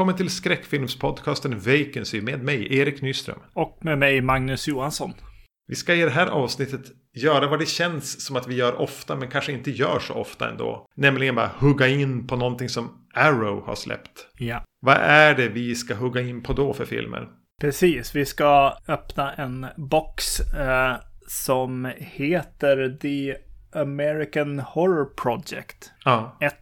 Välkommen till skräckfilmspodcasten Vacancy med mig, Erik Nyström. Och med mig, Magnus Johansson. Vi ska i det här avsnittet göra vad det känns som att vi gör ofta, men kanske inte gör så ofta ändå. Nämligen bara hugga in på någonting som Arrow har släppt. Ja. Vad är det vi ska hugga in på då för filmer? Precis, vi ska öppna en box eh, som heter The American Horror Project. Ja. Ett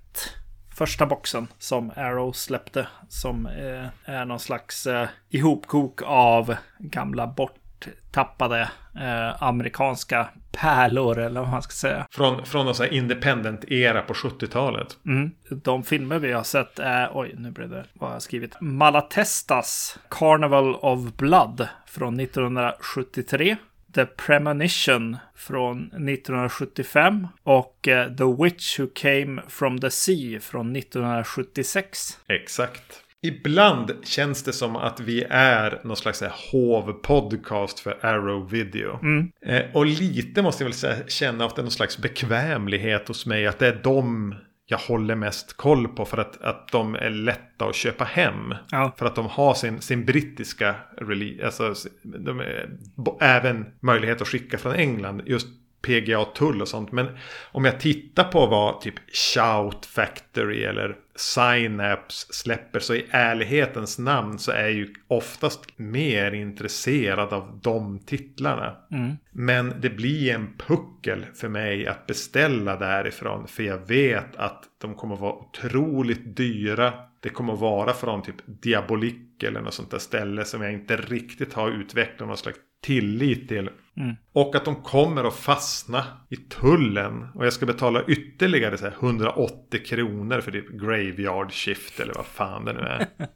första boxen som Arrow släppte. Som eh, är någon slags eh, ihopkok av gamla borttappade eh, amerikanska pärlor eller vad man ska säga. Från, från någon sån här independent-era på 70-talet. Mm. De filmer vi har sett är, oj nu blev det, vad jag skrivit? Malatestas Carnival of Blood från 1973. The Premonition från 1975 och eh, The Witch Who Came From The Sea från 1976. Exakt. Ibland känns det som att vi är någon slags här hov-podcast för Arrow Video. Eh, och lite måste jag väl säga, känna att det är någon slags bekvämlighet hos mig. Att det är de jag håller mest koll på för att, att de är lätta att köpa hem. Ja. För att de har sin, sin brittiska release. Alltså de är, även möjlighet att skicka från England. Just PGA-tull och sånt. Men om jag tittar på vad typ Shout Factory eller Synapse släpper. Så i ärlighetens namn så är jag ju oftast mer intresserad av de titlarna. Men det blir en puckel för mig att beställa därifrån. För jag vet att de kommer vara otroligt dyra. Det kommer vara från typ Diabolik eller något sånt där ställe som jag inte riktigt har utvecklat någon slags tillit till. Och att de kommer att fastna i tullen. Och jag ska betala ytterligare så här 180 kronor för typ graveyard shift eller vad fan det nu är.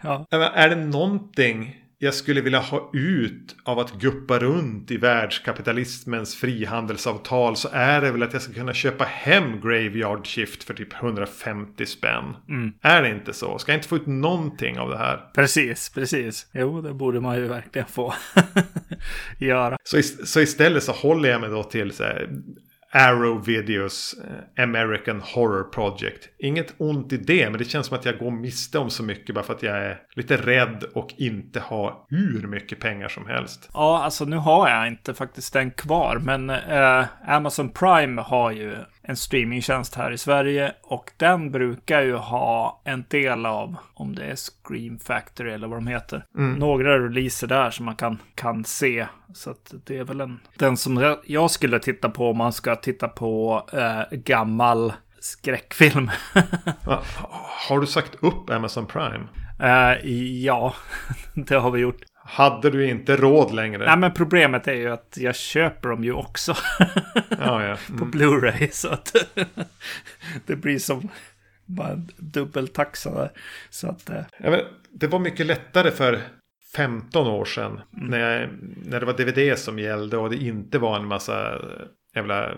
Ja. Är det någonting jag skulle vilja ha ut av att guppa runt i världskapitalismens frihandelsavtal så är det väl att jag ska kunna köpa hem Graveyard Shift för typ 150 spänn. Är det inte så? Ska jag inte få ut någonting av det här? Precis, precis. Jo, det borde man ju verkligen få göra. Så, så istället så håller jag mig då till så här, Arrow Videos eh, American Horror Project. Inget ont i det, men det känns som att jag går miste om så mycket bara för att jag är lite rädd och inte har hur mycket pengar som helst. Ja, alltså nu har jag inte faktiskt den kvar, men eh, Amazon Prime har ju en streamingtjänst här i Sverige och den brukar ju ha en del av, om det är Scream Factory eller vad de heter, några releaser där som man kan, kan se. Så att det är väl en, den som jag- skulle titta på om man ska titta på eh, gammal skräckfilm. Har du sagt upp Amazon Prime? eh, ja, det har vi gjort. Hade du inte råd längre? Nej, men problemet är ju att jag köper dem ju också. Ja, ja. på Blu-ray. Så att det blir som bara en dubbeltaxa där. Så att, eh, Jag vet, det var mycket lättare för 15 år sedan. När, jag, när det var DVD som gällde och det inte var en massa jävla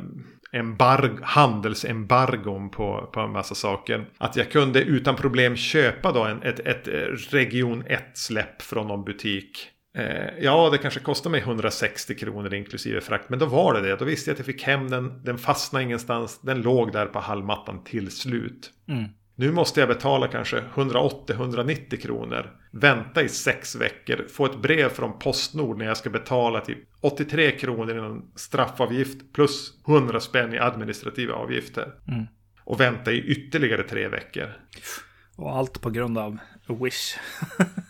embarg, handelsembargon på, på en massa saker. Att jag kunde utan problem köpa då en, ett, ett eh, region 1-släpp från någon butik. Eh, ja, det kanske kostade mig 160 kronor inklusive frakt. Men då var det det. Då visste jag att jag fick hem den. Den fastnade ingenstans. Den låg där på hallmattan till slut. Mm. Nu måste jag betala kanske 180-190 kronor. Vänta i sex veckor. Få ett brev från Postnord när jag ska betala typ 83 kronor i någon straffavgift. Plus 100 spänn i administrativa avgifter. Och vänta i ytterligare tre veckor. och allt på grund av Wish.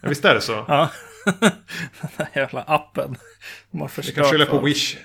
Ja, visst är det så? ja. Den där jävla appen. De Vi förstört kan skylla på Wish.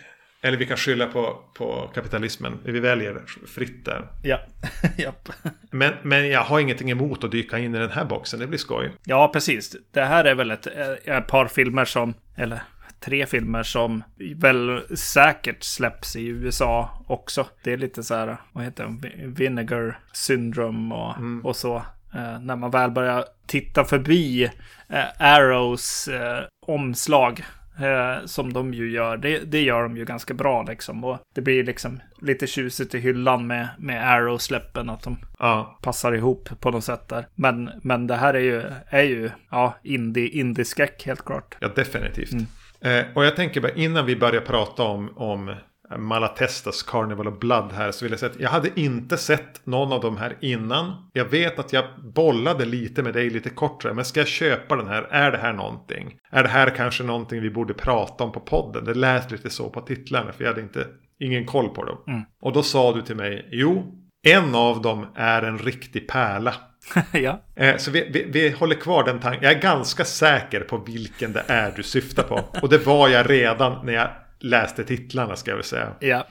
Eller vi kan skylla på, på kapitalismen. Vi väljer fritt där. Ja, Japp. Men, men jag har ingenting emot att dyka in i den här boxen. Det blir skoj. ja, precis. Det här är väl ett, eh, ett par filmer som, eller tre filmer som väl säkert släpps i USA också. Det är lite så här, vad heter det, Vi- Vinegar syndrome och, och så. Eh, när man väl börjar titta förbi eh, Arrows eh, omslag. Eh, som de ju gör. Det, det gör de ju ganska bra liksom. Och det blir liksom lite tjusigt i hyllan med, med Arrow-släppen. Att de Ja, passar ihop på något sätt där. Men, men det här är ju, är ju ja, indie, indie-skräck helt klart. Ja, definitivt. Eh, och jag tänker bara innan vi börjar prata om, om Malatestas Carnival of Blood här så vill jag säga att jag hade inte sett någon av de här innan. Jag vet att jag bollade lite med dig lite kortare. Men ska jag köpa den här? Är det här någonting? Är det här kanske någonting vi borde prata om på podden? Det lät lite så på titlarna för jag hade inte, ingen koll på dem. Mm. Och då sa du till mig, jo, en av dem är en riktig pärla. ja. Eh, Så vi, vi, vi håller kvar den tanken. Jag är ganska säker på vilken det är du syftar på. Och det var jag redan när jag läste titlarna ska jag väl säga. Ja.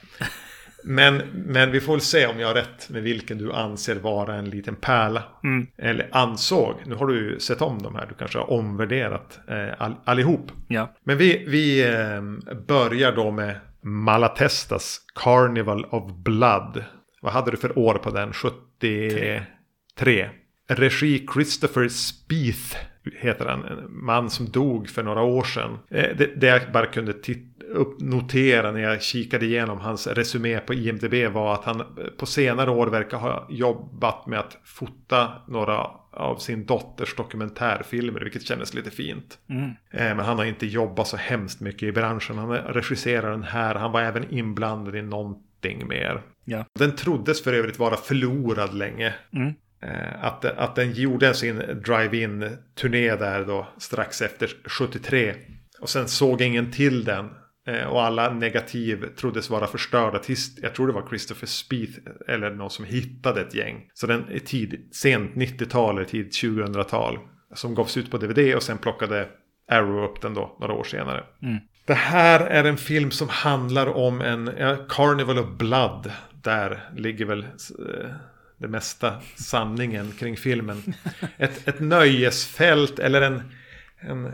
Men, men vi får väl se om jag har rätt med vilken du anser vara en liten pärla. Mm. Eller ansåg. Nu har du ju sett om de här. Du kanske har omvärderat eh, all, allihop. Ja. Men vi, vi eh, börjar då med Malatestas Carnival of Blood. Vad hade du för år på den? 73. Regi Christopher Spieth heter han. En man som dog för några år sedan. Eh, Det, det jag bara kunde tit- upp, notera när jag kikade igenom hans resumé på IMDB var att han eh, på senare år verkar ha jobbat med att fota några av sin dotters dokumentärfilmer, vilket kändes lite fint. Mm. Eh, Men han har inte jobbat så hemskt mycket i branschen. Han regisserar den här. Han var även inblandad i någonting mer. Ja. Den troddes för övrigt vara förlorad länge. Mm. Eh, Att, att den gjorde sin drive-in turné där då strax efter 73. Och sen såg ingen till den. Eh, Och alla negativ troddes vara förstörda tills, jag tror det var Christopher Spieth eller någon som hittade ett gäng. Så den är tidigt, sent 90-tal eller tidigt 2000-tal. Som gavs ut på DVD och sen plockade Arrow upp den då några år senare. Mm. Det här är en film som handlar om en ja, Carnival of Blood. Där ligger väl eh, det mesta sanningen kring filmen. Ett, ett nöjesfält eller en, en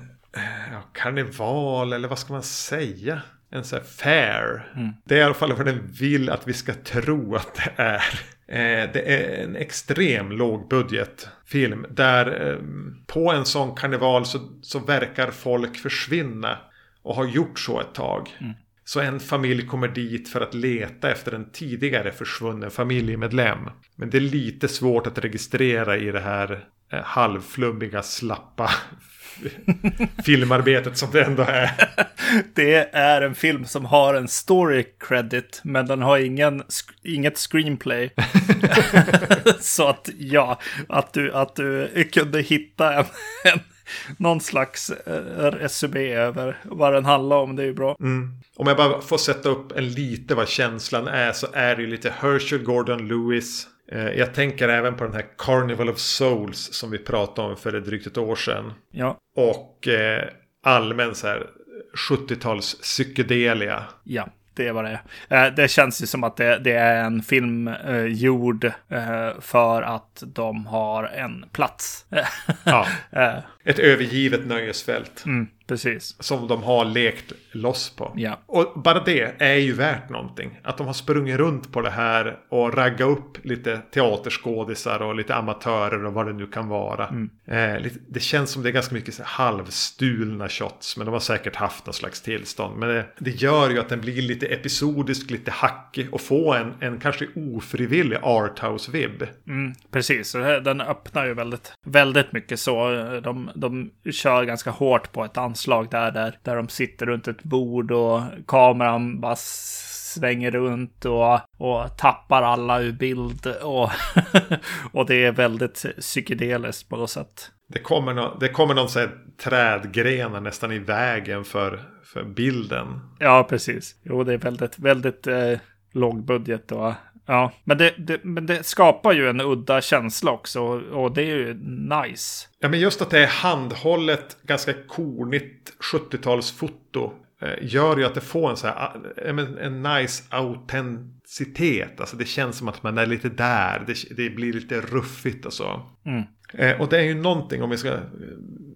ja, karneval eller vad ska man säga? En sån här fair. Mm. Det är i alla fall vad den vill att vi ska tro att det är. Eh, det är en extrem lågbudgetfilm. Där eh, på en sån karneval så, så verkar folk försvinna. Och har gjort så ett tag. Mm. Så en familj kommer dit för att leta efter en tidigare försvunnen familjemedlem. Men det är lite svårt att registrera i det här eh, halvflummiga, slappa filmarbetet som det ändå är. Det är en film som har en story credit, men den har ingen, inget screenplay. Så att ja, att du, att du kunde hitta en, en, någon slags eh, resumé över vad den handlar om, det är ju bra. Mm. Om jag bara får sätta upp en lite vad känslan är så är det ju lite Herschel Gordon Lewis. Eh, Jag tänker även på den här Carnival of Souls som vi pratade om för drygt ett år sedan. Ja, Och eh, allmän så här 70-tals psykedelia. ja. Det var det. Eh, Det känns ju som att det, det är en film eh, gjord eh, för att de har en plats. Ja, ett övergivet nöjesfält. mm, precis. Som de har lekt loss på. Ja. Och bara det är ju värt någonting. Att de har sprungit runt på det här och ragga upp lite teaterskådisar och lite amatörer och vad det nu kan vara. Mm. Eh, det känns som det är ganska mycket halvstulna shots. Men de har säkert haft någon slags tillstånd. Men det, det gör ju att den blir lite episodisk, lite hackig och få en, en kanske ofrivillig arthouse-vibb. Mm, precis, den öppnar ju väldigt, väldigt mycket så. De, de kör ganska hårt på ett anslag där, där, där de sitter runt ett bord och kameran bara svänger runt och, och tappar alla ur bild. Och, och det är väldigt psykedeliskt på något sätt. Det kommer, nå det kommer någon så här trädgrenar nästan i vägen för, för bilden. Ja, precis. Jo, det är väldigt, väldigt eh, låg budget och ja, men det, det, men det skapar ju en udda känsla också och det är ju nice. Ja, men just att det är handhållet, ganska kornigt 70-talsfoto. eh, Gör ju att det får en så här, eh, men en nice autenticitet. Alltså det känns som att man är lite där. Det, det blir lite ruffigt och så. Mm. Eh, Och det är ju någonting, om vi ska eh,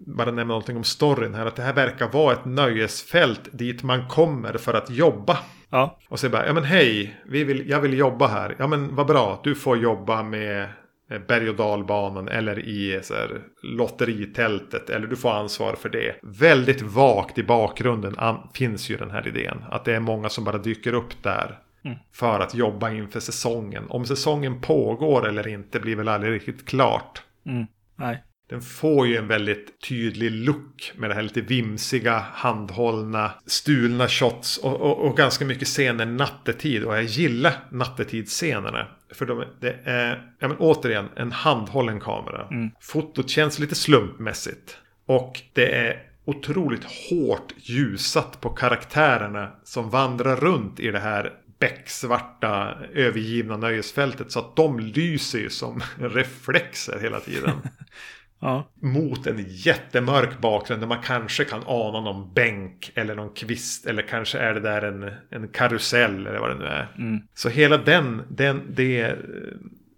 bara nämna någonting om storyn här. Att det här verkar vara ett nöjesfält dit man kommer för att jobba. Ja, Och så bara, ja men hej, vi vill, jag vill jobba här. Ja men vad bra, du får jobba med eh, berg och dalbanan eller i så här, lotteritältet. Eller du får ansvar för det. Väldigt vagt i bakgrunden finns ju den här idén. Att det är många som bara dyker upp där. Mm. För att jobba inför säsongen. Om säsongen pågår eller inte blir väl aldrig riktigt klart. mm. nej. Den får ju en väldigt tydlig look med det här lite vimsiga, handhållna, stulna shots och, och, och ganska mycket scener nattetid. Och jag gillar nattetidsscenerna. För de, det är, ja men återigen, en handhållen kamera. Mm. Fotot känns lite slumpmässigt. Och det är otroligt hårt ljusat på karaktärerna som vandrar runt i det här becksvarta övergivna nöjesfältet. Så att de lyser ju som reflexer hela tiden. Ja. Mot en jättemörk bakgrund där man kanske kan ana någon bänk eller någon kvist. Eller kanske är det där en, en karusell eller vad det nu är. Mm. Så hela den, den det,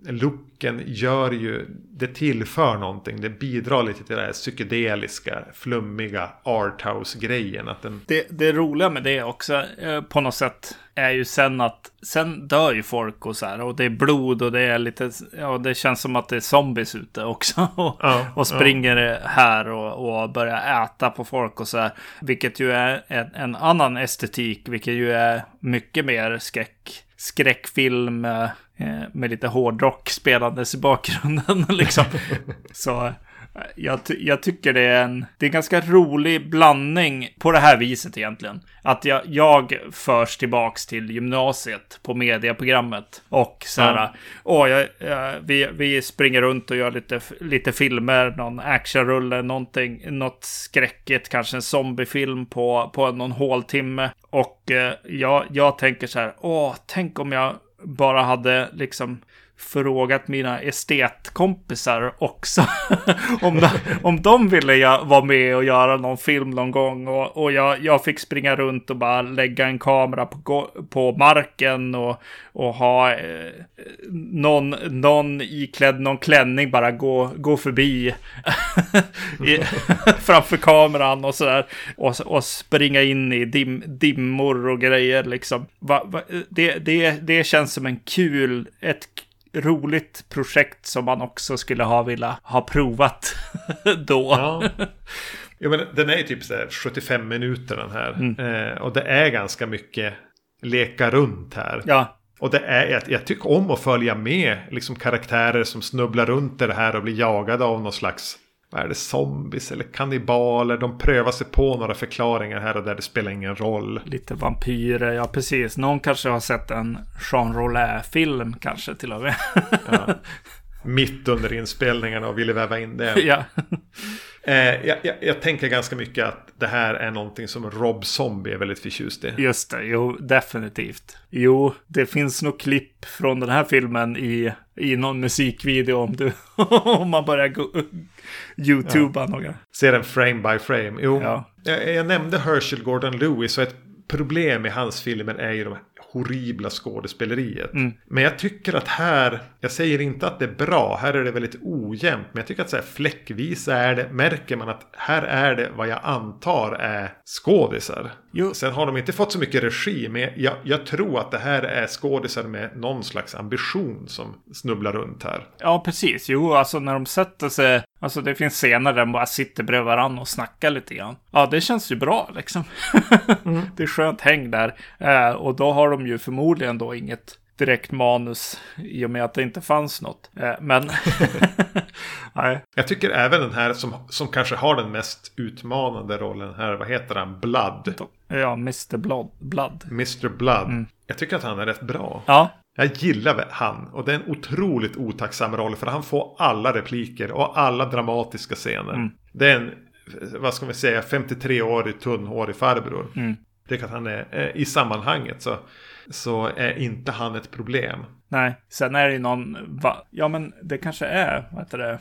looken gör ju, det tillför någonting. Det bidrar lite till det här psykedeliska, flummiga arthouse-grejen. Att den, Det, det roliga med det också eh, på något sätt är ju sen att sen dör ju folk och så här och det är blod och det är lite, ja det känns som att det är zombies ute också och, Ja, och springer här och, och börjar äta på folk och så här. Vilket ju är en, en annan estetik, vilket ju är mycket mer skräck, skräckfilm eh, med lite hårdrock spelandes i bakgrunden liksom. Så jag, jag tycker det är en, det är en ganska rolig blandning på det här viset egentligen. Att jag, jag förs tillbaks till gymnasiet på mediaprogrammet. Och så här, Ja. åh, jag, jag, vi, vi springer runt och gör lite, lite filmer, någon actionrulle, någonting, något skräckigt, kanske en zombiefilm på, på någon håltimme. Och eh, jag, jag tänker så här, åh, tänk om jag bara hade liksom frågat mina estetkompisar också. Om, de, om de ville jag vara med och göra någon film någon gång. Och, och jag, jag fick springa runt och bara lägga en kamera på, på marken och, och ha eh, någon, någon iklädd någon klänning bara gå, gå förbi i, framför kameran och sådär. Och, och springa in i dim, dimmor och grejer liksom. Va, va, det, det, det känns som en kul, ett roligt projekt som man också skulle ha velat ha provat då. Ja. Jo, men den är ju typ så här 75 minuter den här. Eh, och det är ganska mycket leka runt här. Ja, Och det är, jag, jag tycker om att följa med liksom karaktärer som snubblar runt i det här och blir jagade av någon slags vad är det, zombies eller kannibaler. De prövar sig på några förklaringar här och där det spelar ingen roll. lite vampyrer, ja precis. Någon kanske har sett en Jean Rollet-film kanske till och med. Ja. Mitt under inspelningen och ville väva in det. ja. Eh, jag, jag, jag tänker ganska mycket att det här är någonting som Rob Zombie är väldigt förtjust i. Just det, jo, definitivt. Jo, det finns nog klipp från den här filmen i, i någon musikvideo om du, om man börjar go, YouTuba några. Ser den frame by frame. Jo, Ja. jag, jag nämnde Herschel Gordon Lewis och ett problem i hans filmer är ju de horribla skådespeleriet. Mm. Men jag tycker att här, jag säger inte att det är bra, här är det väldigt ojämnt. Men jag tycker att så här fläckvis är det, märker man att här är det vad jag antar är skådisar. Jo. Sen har de inte fått så mycket regi, men jag, jag tror att det här är skådisar med någon slags ambition som snubblar runt här. Ja, precis. Jo, alltså när de sätter sig. Alltså det finns scener där de bara sitter bredvid varandra och snackar lite grann. Ja, det känns ju bra liksom. det är skönt häng där. Eh, och då har de ju förmodligen då inget direkt manus i och med att det inte fanns något. Eh, men... Nej. Jag tycker även den här som, som kanske har den mest utmanande rollen här, vad heter han? Blood. Ja, Mr. Blood. Blood. Mr Blood. Mm. Jag tycker att han är rätt bra. Ja, Jag gillar han. Och det är en otroligt otacksam roll. För han får alla repliker och alla dramatiska scener. Mm. Det är en, vad ska vi säga, 53-årig tunnhårig farbror. Mm. Jag tycker att han är, eh, i sammanhanget så, så är inte han ett problem. nej. Sen är det ju någon... Va? Ja, men det kanske är, vad heter det?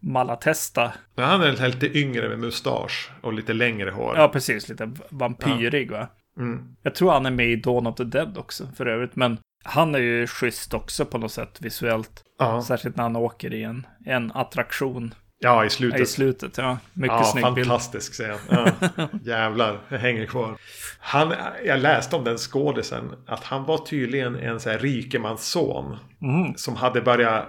Malatesta. Men han är lite yngre med mustasch och lite längre hår. Ja, precis. Lite vampyrig, va? Mm. Jag tror han är med i Dawn of the Dead också för övrigt. Men han är ju schysst också på något sätt visuellt. Ja. Särskilt när han åker i en, en attraktion ja, i slutet. i slutet. Ja, mycket Ja, snygg bild. fantastisk scen. Ja, jävlar, det hänger kvar. Han, jag läste om den skådisen att han var tydligen en så här rikemansson. Mm. Som hade börjat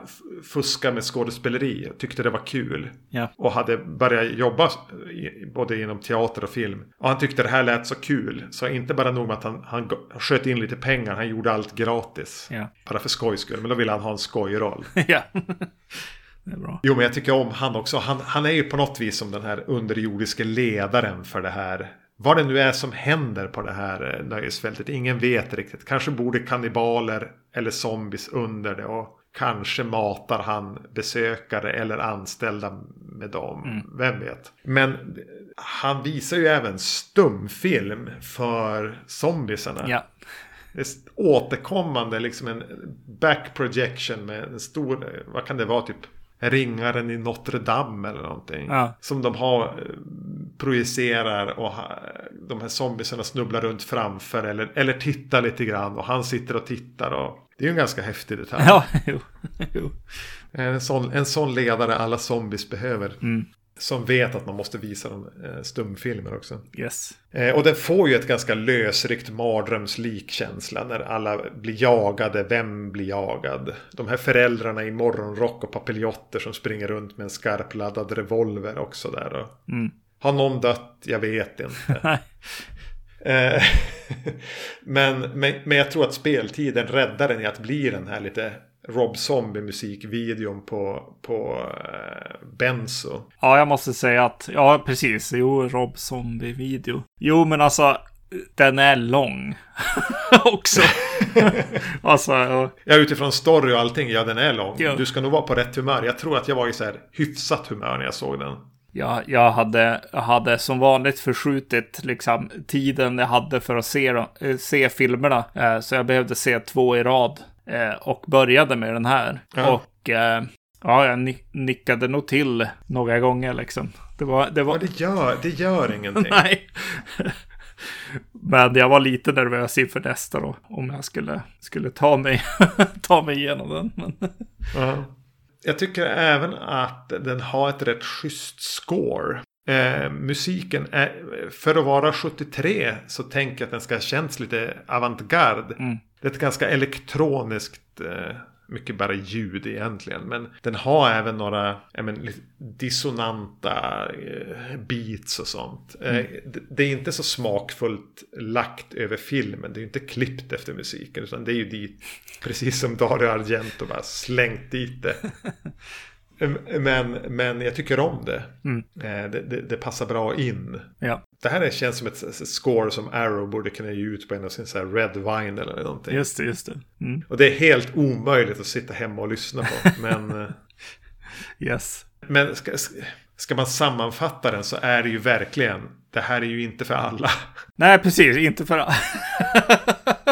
fuska med skådespeleri och tyckte det var kul. Ja. Och hade börjat jobba både inom teater och film. Och han tyckte det här lät så kul. Så inte bara nog med att han, han sköt in lite pengar, han gjorde allt gratis. Ja. Bara för skojs skull. Men då ville han ha en skojroll. ja. Det är bra. Jo, men jag tycker om han också. Han, han är ju på något vis som den här underjordiske ledaren för det här. Vad det nu är som händer på det här eh, nöjesfältet. Ingen vet riktigt. Kanske bor det kannibaler eller zombies under det. Och kanske matar han besökare eller anställda med dem. Mm. Vem vet. Men han visar ju även stumfilm för zombiesarna. Ja, Det är återkommande liksom en back projection med en stor, vad kan det vara, typ ringaren i Notre Dame eller någonting. Ja. Som de har, eh, projicerar och de här zombiesarna snubblar runt framför eller, eller tittar lite grann och han sitter och tittar och det är ju en ganska häftig detalj. ja jo. jo. En, sån, en sån ledare alla zombies behöver. Mm. Som vet att man måste visa dem eh, stumfilmer också. Yes. Eh, och den får ju ett ganska lösryckt mardrömslik känsla när alla blir jagade. Vem blir jagad? De här föräldrarna i morgonrock och papiljotter som springer runt med en skarpladdad revolver också där. Och... Mm. Har någon dött? Jag vet inte. Eh, men, men, men jag tror att speltiden räddar den i att bli den här lite Rob Zombie musikvideon på, på eh, Benzo. Ja, jag måste säga att, ja precis, jo, Rob Zombie-video. Jo, men alltså, den är lång. Också. alltså, och, Ja, utifrån story och allting, ja den är lång. Ja. Du ska nog vara på rätt humör. Jag tror att jag var i så här hyfsat humör när jag såg den. jag, jag, hade, jag hade som vanligt förskjutit liksom, tiden jag hade för att se, eh, se filmerna. Eh, så jag behövde se två i rad. Eh, och började med den här. Ja. Och eh, ja, jag ni- nickade nog till några gånger liksom. Det var... Det var Ja, det gör, det gör ingenting. Nej. Men jag var lite nervös inför nästa då. Om jag skulle, skulle ta, mig, ta mig igenom den. Men, Ja. Jag tycker även att den har ett rätt schysst score. Eh, musiken är, för att vara 73 så tänker jag att den ska känns lite avantgarde. Mm. Det är ett ganska elektroniskt, eh, mycket bara ljud egentligen. Men den har även några men, dissonanta eh, beats och sånt. Eh, det, det är inte så smakfullt lagt över filmen. Det är ju inte klippt efter musiken. Utan det är ju dit, precis som Dario Argento, bara slängt dit det. Men, men jag tycker om det. Mm. Eh, det, det. Det passar bra in. ja, Det här är, känns som ett, ett score som Arrow borde kunna ge ut på en av sin så här Red Vine eller någonting. just det, just det. Mm. Och det är helt omöjligt att sitta hemma och lyssna på. Men, eh, Yes. men ska, ska man sammanfatta den så är det ju verkligen. Det här är ju inte för alla. Nej, precis. Inte för... jag,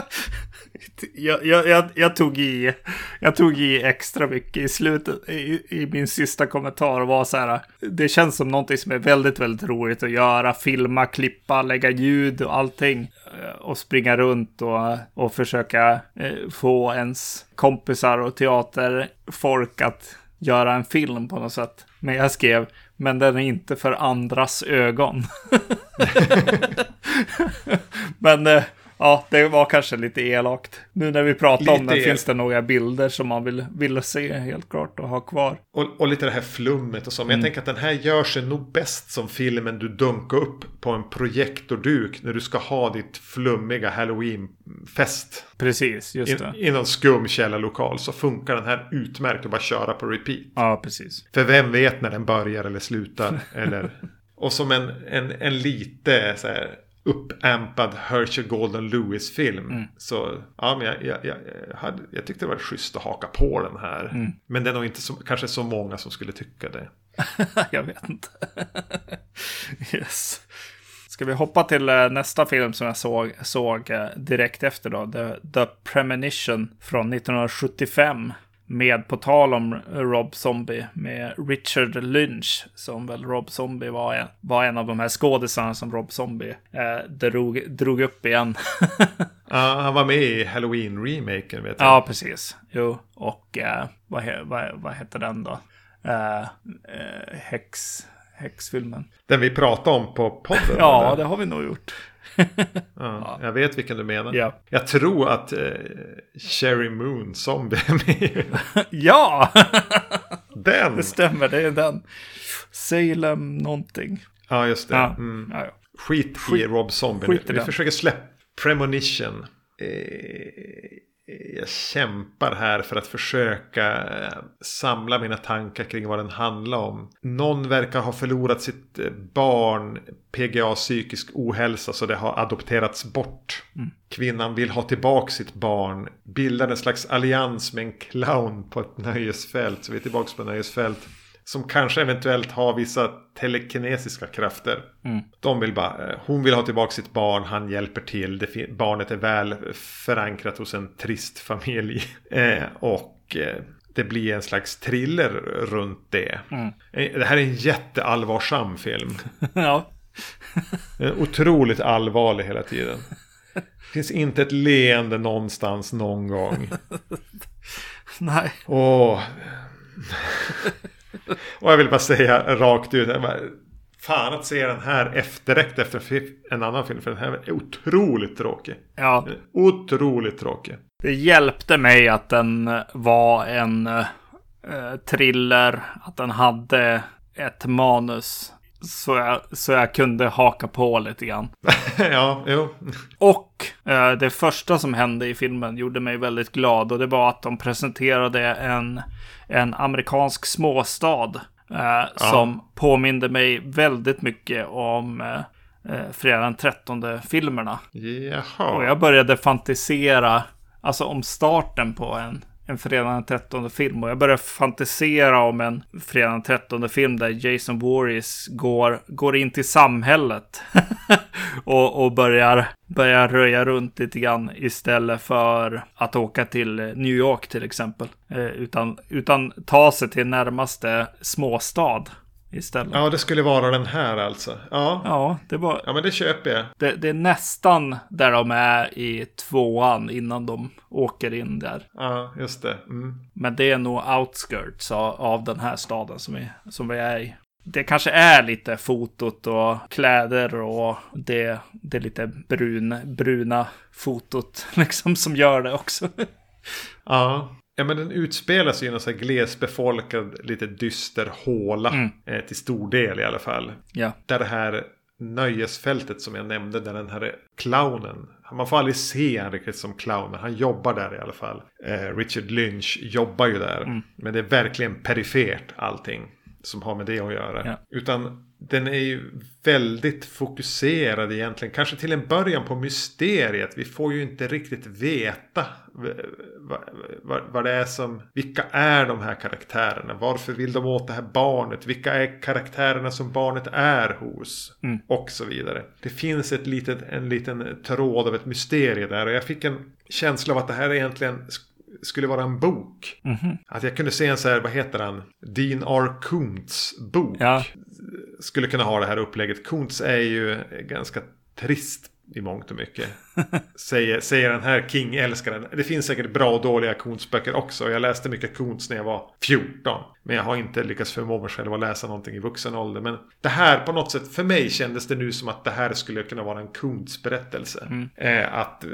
jag, jag, jag, tog i, jag tog i extra mycket i slutet. I, I min sista kommentar var så här. Det känns som någonting som är väldigt, väldigt roligt att göra. Filma, klippa, lägga ljud och allting. Och springa runt och, och försöka eh, få ens kompisar och teaterfolk att göra en film på något sätt. Men jag skrev, men den är inte för andras ögon. Men eh, ja, det var kanske lite elakt. Nu när vi pratar om Lite den el- finns det några bilder som man vill, vill se helt klart och ha kvar. Och, och lite det här flummet och så. Men jag tänker att den här gör sig nog bäst som filmen du dunkar upp på en projektorduk. När du ska ha ditt flummiga halloween-fest. Precis, just I, det. I någon skum källarlokal så funkar den här utmärkt att bara köra på repeat. Ja, precis. För vem vet när den börjar eller slutar. eller... Och som en, en, en lite så här uppampad Herschel Golden Lewis-film. Så ja, men jag, jag, jag, hade, jag tyckte det var schysst att haka på den här. Men det är nog inte så, kanske så många som skulle tycka det. jag vet inte. yes. Ska vi hoppa till eh, nästa film som jag såg, såg eh, direkt efter då? The, The Premonition från 1975. Med på tal om Rob Zombie med Richard Lynch. Som väl Rob Zombie var en, var en av de här skådisarna som Rob Zombie eh, drog, drog upp igen. Ja, han var med i Halloween-remaken vet jag. ja, precis. Jo, och eh, vad, vad, vad heter den då? Eh, eh, häx, häxfilmen. Den vi pratade om på podden. Ja, eller? det har vi nog gjort. ja, jag vet vilken du menar. Ja. Jag tror att eh, Cherry Moon Zombie är med. ja! Den! det stämmer, det är den. Salem någonting. Ja, just det. Ja, Mm. ja. Skit, i Rob Zombie nu. Vi den. försöker släppa Premonition. Eh, jag kämpar här för att försöka eh, samla mina tankar kring vad den handlar om. Någon verkar ha förlorat sitt eh, barn, PGA psykisk ohälsa, så det har adopterats bort. Mm. Kvinnan vill ha tillbaka sitt barn, bildar en slags allians med en clown på ett nöjesfält. Så vi är tillbaka på nöjesfält. Som kanske eventuellt har vissa telekinesiska krafter. Mm. De vill bara, eh, hon vill ha tillbaka sitt barn, han hjälper till. Barnet är väl förankrat hos en trist familj. Eh, och eh, det blir en slags thriller runt det. Mm. Eh, det här är en jätteallvarsam film. ja. Otroligt allvarlig hela tiden. Det finns inte ett leende någonstans någon gång. Nej. Åh. Och jag vill bara säga rakt ut. fan att se den här efterrätt efter en annan film. För den här är otroligt tråkig. Ja. Otroligt tråkig. Det hjälpte mig att den var en uh, thriller. Att den hade ett manus. Så jag, så jag kunde haka på lite grann. ja, jo. Och eh, det första som hände i filmen gjorde mig väldigt glad. Och det var att de presenterade en, en amerikansk småstad. Eh, ja. Som påminde mig väldigt mycket om eh, eh fredag den 13 filmerna. Jaha. Och jag började fantisera, alltså om starten på en en fredag den 13 film. Och jag börjar fantisera om en fredag den 13 film där Jason Voorhees går, går in till samhället. och, och börjar, börjar röja runt lite grann istället för att åka till New York till exempel. Eh, utan, utan ta sig till närmaste småstad istället. Ja, det skulle vara den här alltså. Ja, ja det var... Ja, men det köper jag. Det, det, är nästan där de är i tvåan innan de åker in där. Ja, just det. Mm. Men det är nog outskirts av, den här staden som vi, som vi är i. Det kanske är lite fotot och kläder och det, det lite brun, bruna fotot liksom som gör det också. Ja, Ja men den utspelar sig i en sån här glesbefolkad, lite dyster håla. Mm. Eh, till stor del i alla fall. Ja. Där det här nöjesfältet som jag nämnde, där den här clownen. Man får aldrig se honom riktigt som clown, men han jobbar där i alla fall. Eh, Richard Lynch jobbar ju där. Mm. Men det är verkligen perifert allting som har med det att göra. Ja. Utan den är ju väldigt fokuserad egentligen. Kanske till en början på mysteriet. Vi får ju inte riktigt veta vad, vad, vad det är som... Vilka är de här karaktärerna? Varför vill de åt det här barnet? Vilka är karaktärerna som barnet är hos? Mm. Och så vidare. Det finns ett litet, en liten tråd av ett mysterium där. Och jag fick en känsla av att det här egentligen skulle vara en bok. Mm -hmm. Att jag kunde se en så här, vad heter han? Dean R. Kuntz bok. Ja. Skulle kunna ha det här upplägget. Kuntz är ju ganska trist i mångt och mycket. säger, säger den här King-älskaren. Det finns säkert bra och dåliga Kuntz-böcker också. Jag läste mycket Kuntz när jag var 14. Men jag har inte lyckats förmå mig själv att läsa någonting i vuxen ålder. Men det här på något sätt, för mig kändes det nu som att det här skulle kunna vara en Kuntz-berättelse. Mm. Eh, att eh,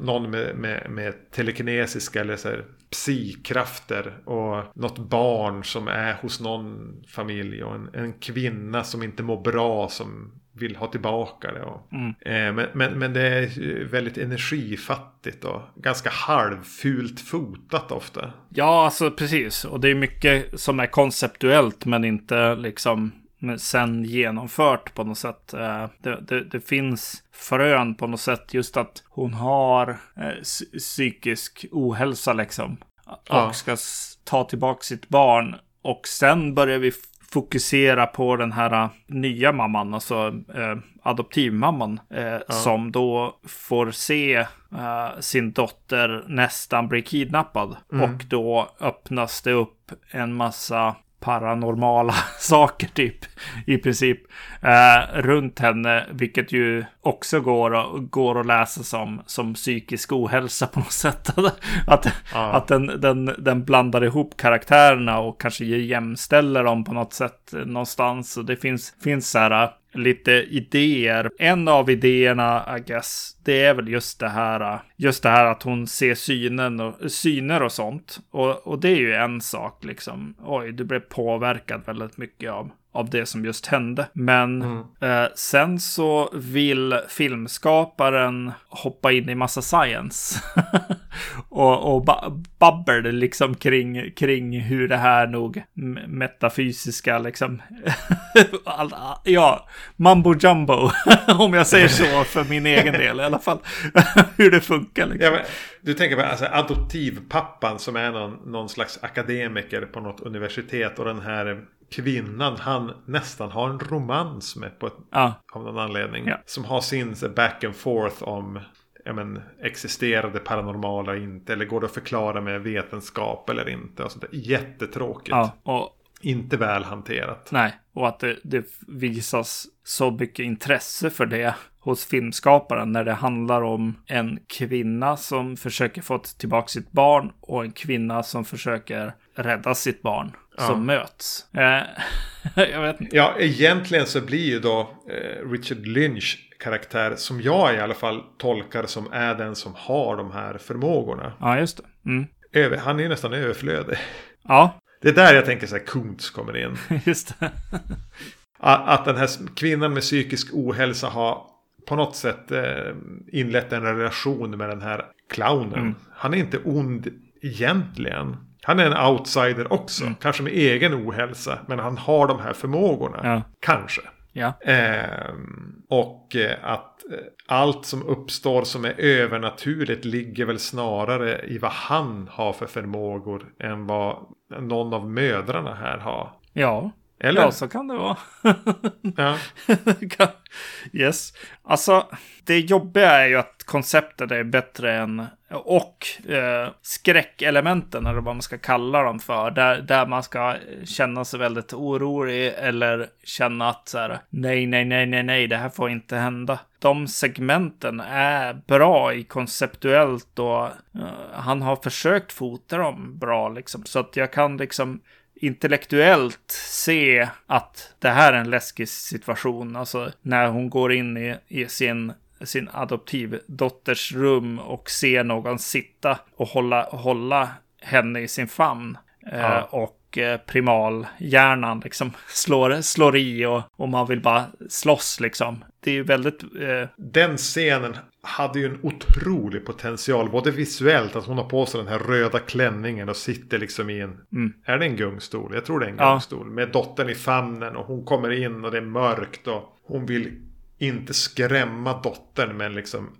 någon med, med, med telekinesiska eller så här, psikrafter och något barn som är hos någon familj och en, en kvinna som inte mår bra som vill ha tillbaka det. Och, mm. eh, men, men, men det är väldigt energifattigt och ganska halvfult fotat ofta. Ja, alltså precis. Och det är mycket som är konceptuellt men inte liksom sen genomfört på något sätt. Eh, det, det, det, finns frön på något sätt just att hon har eh, psykisk ohälsa liksom. Och ja. ska ta tillbaka sitt barn. Och sen börjar vi fokusera på den här äh, nya mamman, alltså eh, adoptivmamman, eh, ja. som då får se eh, sin dotter nästan bli kidnappad. Mm. Och då öppnas det upp en massa paranormala saker typ i princip eh, runt henne, vilket ju också går, går att läsa som, som psykisk ohälsa på något sätt. att ja. att den, den, den blandar ihop karaktärerna och kanske jämställer dem på något sätt någonstans. Och det finns, finns så här lite idéer. En av idéerna, I guess, det är väl just det här, just det här att hon ser synen och, syner och sånt. Och, och det är ju en sak liksom. Oj, du blev påverkad väldigt mycket av, av det som just hände. Men Mm. eh, sen så vill filmskaparen hoppa in i massa science. och och ba babbel liksom kring, kring hur det här nog metafysiska liksom. All, ja, mambo jumbo. om jag säger så för min egen del i alla fall. hur det funkar liksom. Ja, men, du tänker på alltså, adoptivpappan som är någon, någon slags akademiker på något universitet. Och den här kvinnan han nästan har en romans med på ett, Ja, av någon anledning. Ja. Som har sin så, back and forth om ja, men, existerar det paranormala inte. Eller går det att förklara med vetenskap eller inte. Och sånt där. Jättetråkigt. ja, och Inte väl hanterat. Nej, och att det, det visas så mycket intresse för det hos filmskaparen när det handlar om en kvinna som försöker få tillbaka sitt barn och en kvinna som försöker rädda sitt barn Ja. som möts. Eh, jag vet inte. Ja, egentligen så blir ju då eh, Richard Lynch karaktär som jag i alla fall tolkar som är den som har de här förmågorna. Ja, just det. Mm. Över, han är ju nästan överflödig. Ja, Det är där jag tänker så här Kuntz kommer in. just det. Att, den här kvinnan med psykisk ohälsa har på något sätt eh, inlett en relation med den här clownen. Mm. Han är inte ond egentligen. Han är en outsider också. Mm. Kanske med egen ohälsa. Men han har de här förmågorna. Ja. Kanske. Ja, Ehm, och eh, att eh, allt som uppstår som är övernaturligt ligger väl snarare i vad han har för förmågor än vad någon av mödrarna här har. ja. Eller? Ja, så kan det vara. Ja. Yes. Alltså, det jobbiga är ju att konceptet är bättre än... Och eh, skräckelementen, eller vad man ska kalla dem för. Där, där man ska känna sig väldigt orolig eller känna att så här, nej, nej, nej, nej, nej, det här får inte hända. De segmenten är bra i konceptuellt och eh, han har försökt fota dem bra liksom. Så att jag kan liksom intellektuellt se att det här är en läskig situation. Alltså när hon går in i, i sin, sin adoptivdotters rum och ser någon sitta och hålla, hålla henne i sin famn. Eh, Ja. och eh, primalhjärnan liksom slår, slår i och, och man vill bara slåss liksom. Det är ju väldigt... Eh, Den scenen hade ju en otrolig potential. Både visuellt, att hon har på sig den här röda klänningen och sitter liksom i en... Mm. Är det en gungstol? Jag tror det är en Ja. gungstol. Med dottern i famnen och hon kommer in och det är mörkt och hon vill inte skrämma dottern men liksom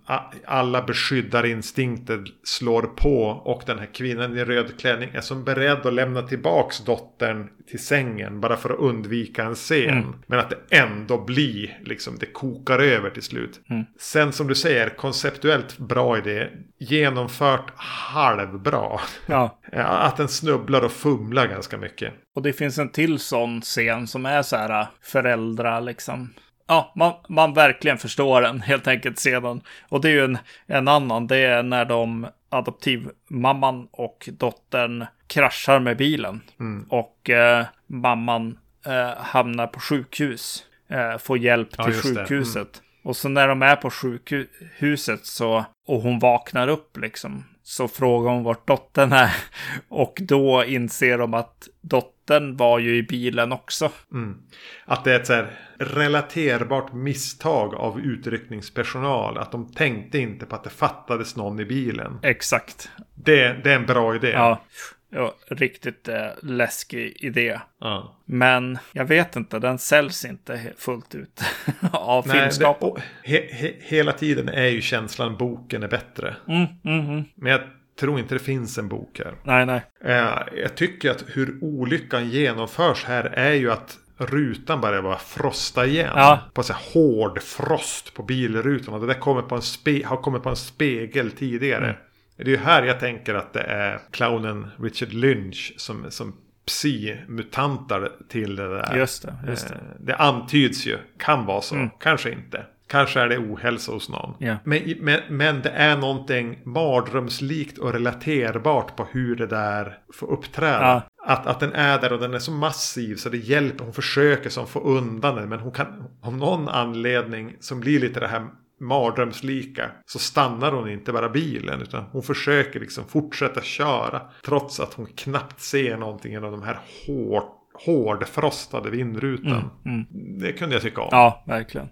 alla beskyddar-instinkter slår på och den här kvinnan i röd klänning är som beredd att lämna tillbaks dottern till sängen bara för att undvika en scen. Mm. Men att det ändå blir liksom det kokar över till slut. Mm. Sen som du säger konceptuellt bra idé. Genomfört halvbra. ja. Ja, Att den snubblar och fumlar ganska mycket. Och det finns en till sån scen som är så här äh, föräldrar liksom. Ja, man, man verkligen förstår den helt enkelt sedan. Och det är ju en, en annan. Det är när de adoptivmamman och dottern kraschar med bilen. Mm. Och eh, mamman eh, hamnar på sjukhus. Eh, får hjälp Ja, till. Mm. sjukhuset. Och så när de är på sjukhuset så, och hon vaknar upp liksom, så frågar hon vart dottern är. Och då inser de att dottern var ju i bilen också. Mm. Att det är ett så här relaterbart misstag av utryckningspersonal. Att de tänkte inte på att det fattades någon i bilen. Exakt. Det, det är en bra idé. Ja, ja riktigt eh, läskig idé. Ja. Men jag vet inte, den säljs inte fullt ut av Nej, det, filmskapare. och he, he, hela tiden är ju känslan boken är bättre. Mm, mm, mm. Men jag tror inte det finns en bok här. Nej, nej. Eh, Jag tycker att hur olyckan genomförs här är ju att rutan börjar bara frosta igen. Ja. På så här hård frost på bilrutan. Och det där kommer på en spe, har kommit på en spegel tidigare. Mm. Det är ju här jag tänker att det är clownen Richard Lynch som, som psi-mutantar till det där. Just det, just det. Eh, Det antyds ju. Kan vara så. Mm. Kanske inte. Kanske är det ohälsa hos någon. Ja. Men, men, men det är någonting mardrömslikt och relaterbart på hur det där får uppträda. Ja. Att, att den är där och den är så massiv så det hjälper. Hon försöker som få undan den. Men hon kan av någon anledning som blir lite det här mardrömslika. Så stannar hon inte bara bilen utan hon försöker liksom fortsätta köra. Trots att hon knappt ser någonting genom de här hårt hårdfrostade vindrutan. Mm. Det kunde jag tycka om. Ja, verkligen.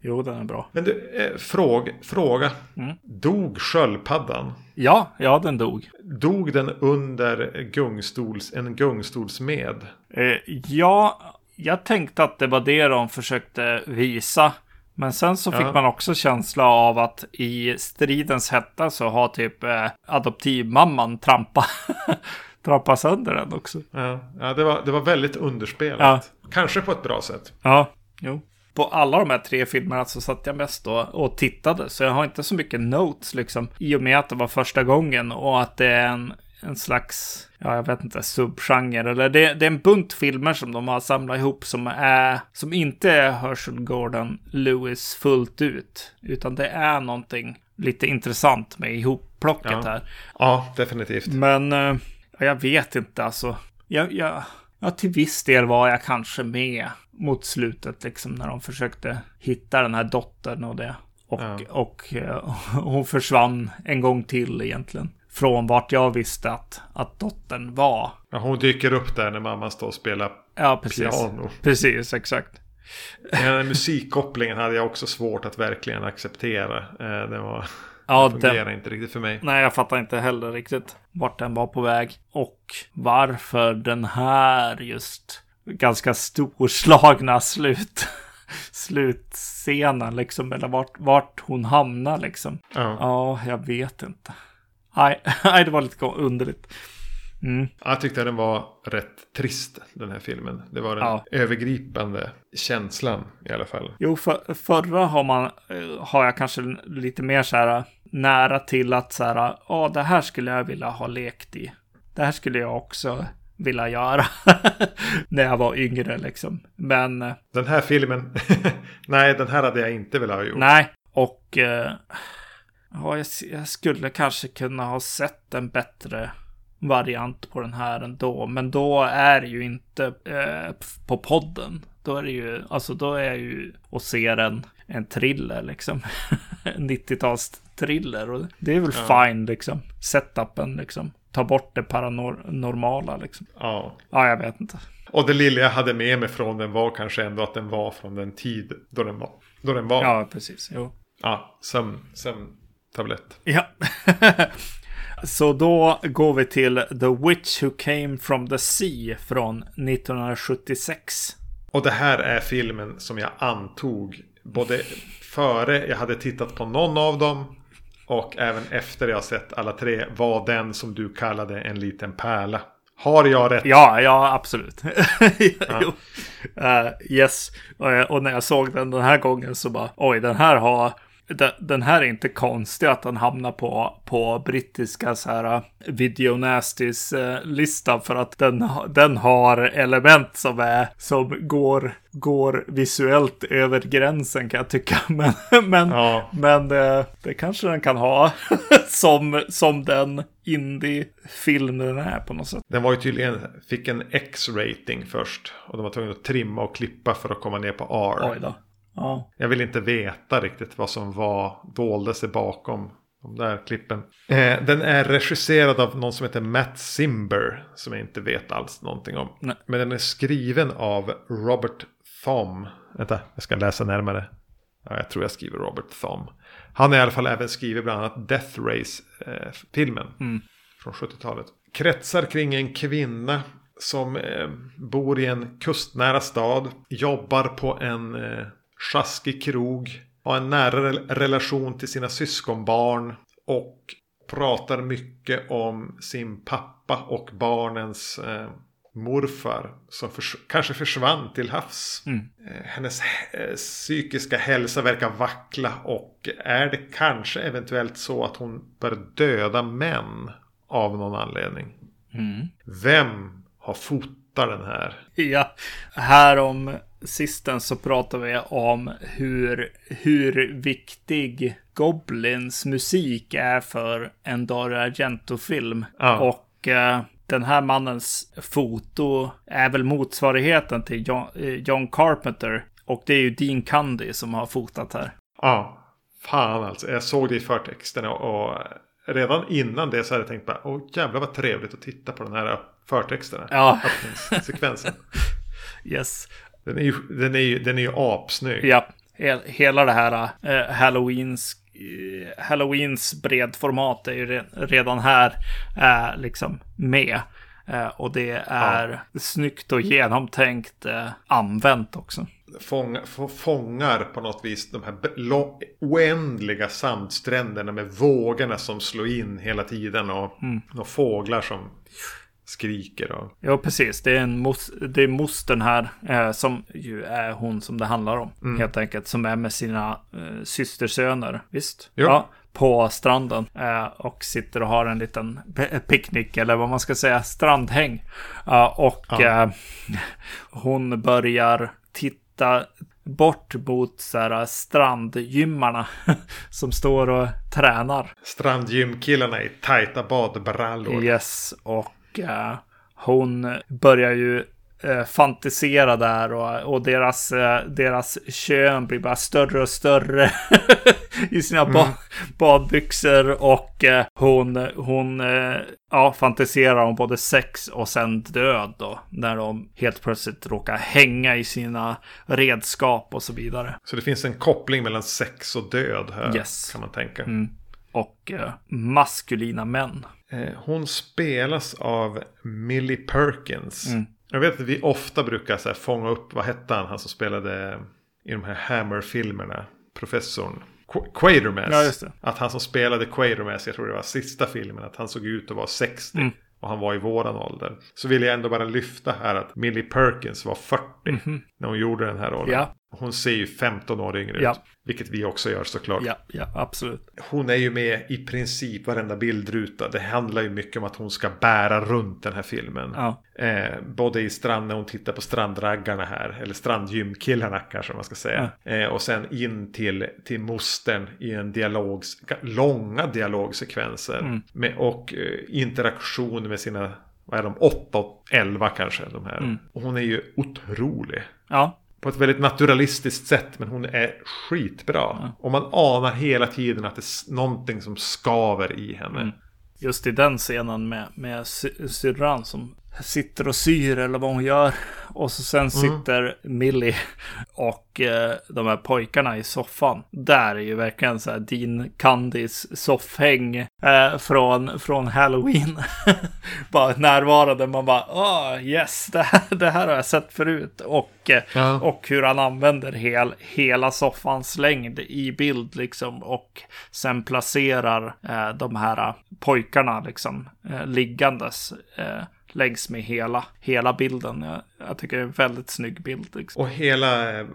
Jo, den är bra. Men du, eh, fråg, fråga. Mm. Dog sköldpaddan? Ja, ja, den dog. Dog den under gungstols, en gungstolsmed? Eh, ja, jag tänkte att det var det de försökte visa. Men sen så fick Ja. man också känsla av att i stridens hetta så har typ eh, adoptivmamman trampa, trampa sönder den också. Ja, ja det, var, det var väldigt underspelat. Ja. Kanske på ett bra sätt. Ja, jo. På alla de här tre filmerna så satt jag mest då och tittade. Så jag har inte så mycket notes liksom. I och med att det var första gången och att det är en, en slags, ja jag vet inte, subgenre. Eller det, det är en bunt filmer som de har samlat ihop som är, som inte är Herschel Gordon Lewis fullt ut. Utan det är någonting lite intressant med ihopplocket Ja. här. Ja, definitivt. Men eh, jag vet inte alltså. Jag, jag, ja, till viss del var jag kanske med mot slutet liksom när de försökte hitta den här dottern och det. Och, Ja. och eh, hon försvann en gång till egentligen. Från vart jag visste att, att dottern var. Ja, hon dyker upp där när mamman står och spelar Ja, precis. piano. Precis, exakt. Den här musikkopplingen hade jag också svårt att verkligen acceptera. Eh, Det var, Ja, det den, fungerar inte riktigt för mig. Nej, jag fattar inte heller riktigt vart den var på väg. Och varför den här just ganska storslagna slut slutscenen liksom. Eller vart, vart hon hamnar liksom. Ja. Ja, jag vet inte. Nej, nej det var lite underligt. Mm. Jag tyckte den var rätt trist, den här filmen. Det var den Ja. övergripande känslan i alla fall. Jo, för, förra har man, eh, har jag kanske lite mer så här nära till att så här, ja, det här skulle jag vilja ha lekt i. Det här skulle jag också vilja göra när jag var yngre liksom. Men eh, Den här filmen, nej den här hade jag inte velat ha gjort. nej, och eh, ja, jag, jag skulle kanske kunna ha sett en bättre variant på den här ändå. Men då är det ju inte eh, på podden. Då är det ju, alltså då är jag ju och ser en, en thriller liksom. en 90-tals thriller. Och det är väl Ja. fine liksom. Setupen liksom. Ta bort det paranormala liksom. Ja. Ja, jag vet inte. Och det lilla jag hade med mig från den var kanske ändå att den var från den tid då den var. Då den var. Ja, precis. Jo. Ja, sömn, sömntablett. Ja. Så då går vi till The Witch Who Came From The Sea från 1976. Och det här är filmen som jag antog både före jag hade tittat på någon av dem och även efter jag sett alla tre var den som du kallade en liten pärla. Har jag rätt? Ja, ja, absolut. jo. Eh, yes. Och, och när jag såg den den här gången så bara, oj, den här har... Den, här är inte konstig att den hamnar på, på brittiska så här video nasties eh, lista för att den, den har element som är som går, går visuellt över gränsen kan jag tycka. Men, men, Ja. men eh, det kanske den kan ha som, som den indie-film den är på något sätt. Den var ju tydligen, fick en X-rating först. Och de var tvungna att trimma och klippa för att komma ner på R. Ja. Jag vill inte veta riktigt vad som var, dolde sig bakom de där klippen. Eh, den är regisserad av någon som heter Matt Simber. Som jag inte vet alls någonting om. Nej. Men den är skriven av Robert Thom. Vänta, jag ska läsa närmare. Ja, jag tror jag skriver Robert Thom. Han har i alla fall även skrivit bland annat Death Race-filmen. Mm. Från 70-talet. Kretsar kring en kvinna som eh, bor i en kustnära stad. Jobbar på en eh, sjaskig krog. Har en nära rel- relation till sina syskonbarn. Och pratar mycket om sin pappa och barnens eh, morfar. Som förs- kanske försvann till havs. Mm. Eh, Hennes eh, psykiska hälsa verkar vackla och är det kanske eventuellt så att hon bör döda män av någon anledning. Mm. Vem har fotat den här? Ja, här om sisten så pratar vi om hur, hur viktig Goblins musik är för en Dario Argento-film. Ja. Och eh, den här mannens foto är väl motsvarigheten till John, eh, John Carpenter. Och det är ju Dean Cundy som har fotat här. Ja, fan alltså. Jag såg det i förtexten och, och redan innan det så hade jag tänkt bara, åh jävlar vad trevligt att titta på den här förtexten. Ja. Öppningssekvensen. Yes. Den är ju, den är ju, den är ju apsnygg. Ja, he- hela det här eh, Halloweens eh, Halloweens bredformat är ju re- redan här eh, liksom med. Eh, och det är snyggt och genomtänkt eh, använt också. Fånga, få- fångar på något vis de här oändliga sandstränderna med vågorna som slår in hela tiden och, och fåglar som skriker. Och, Ja, precis. Det är, en mos- det är mostern här eh, som ju är hon som det handlar om. Mm. Helt enkelt. Som är med sina eh, systersöner. Visst? Jo. Ja. På stranden. Eh, och sitter och har en liten picknick. Eller vad man ska säga. Strandhäng. Och Ja. eh, hon börjar titta bort mot så här, strandgymmarna. som står och tränar. strandgymkillarna i tajta badbrallor. Yes, och eh, hon börjar ju eh, fantisera där och, och deras, eh, deras kön blir bara större och större i sina ba- badbyxor och hon, hon ja, fantiserar om både sex och sen död då när de helt plötsligt råkar hänga i sina redskap och så vidare. Så det finns en koppling mellan sex och död här. Yes. Kan man tänka. Mm. Och maskulina män. Eh, Hon spelas av Millie Perkins. Mm. Jag vet att vi ofta brukar så här, fånga upp, vad hette han, han som spelade i de här Hammer-filmerna, professorn. Qu- Quatermass. Ja. Att han som spelade Quatermass, jag tror det var sista filmen, att han såg ut att vara 60. Mm. Och han var i våran ålder. Så vill jag ändå bara lyfta här att Millie Perkins var 40 när hon gjorde den här rollen. Ja. Hon ser ju 15 år yngre Ja. ut. Vilket vi också gör såklart. Ja, ja, absolut. Hon är ju med i princip varenda bildruta. Det handlar ju mycket om att hon ska bära runt den här filmen. Ja. Eh, både i strand när hon tittar på strandraggarna här. Eller strandgymkillarna kanske man ska säga. Eh, och sen in till, till mostern i en dialog. Långa dialogsekvenser. Mm. Med, och eh, interaktion med sina, vad är de, 8 och 11 kanske. De här. Mm. Och hon är ju otrolig. Ja, På ett väldigt naturalistiskt sätt. Men hon är skitbra. Och man anar hela tiden att det är någonting som skaver i henne. Mm. just i den scenen med, med sy- syrran som sitter och syr eller vad hon gör. Och så sen sitter Millie och eh, de här pojkarna i soffan. Där är ju verkligen så här Dean Candys soffhäng eh, från, från Halloween. bara närvarande. Man bara, åh yes, det här, det här har jag sett förut. Och, eh, Ja. och hur han använder hel, hela soffans längd i bild liksom. Och sen placerar eh, de här pojkarna liksom eh, liggandes. Längs med hela, hela bilden. Jag, jag tycker det är en väldigt snygg bild. Liksom. Och hela eh,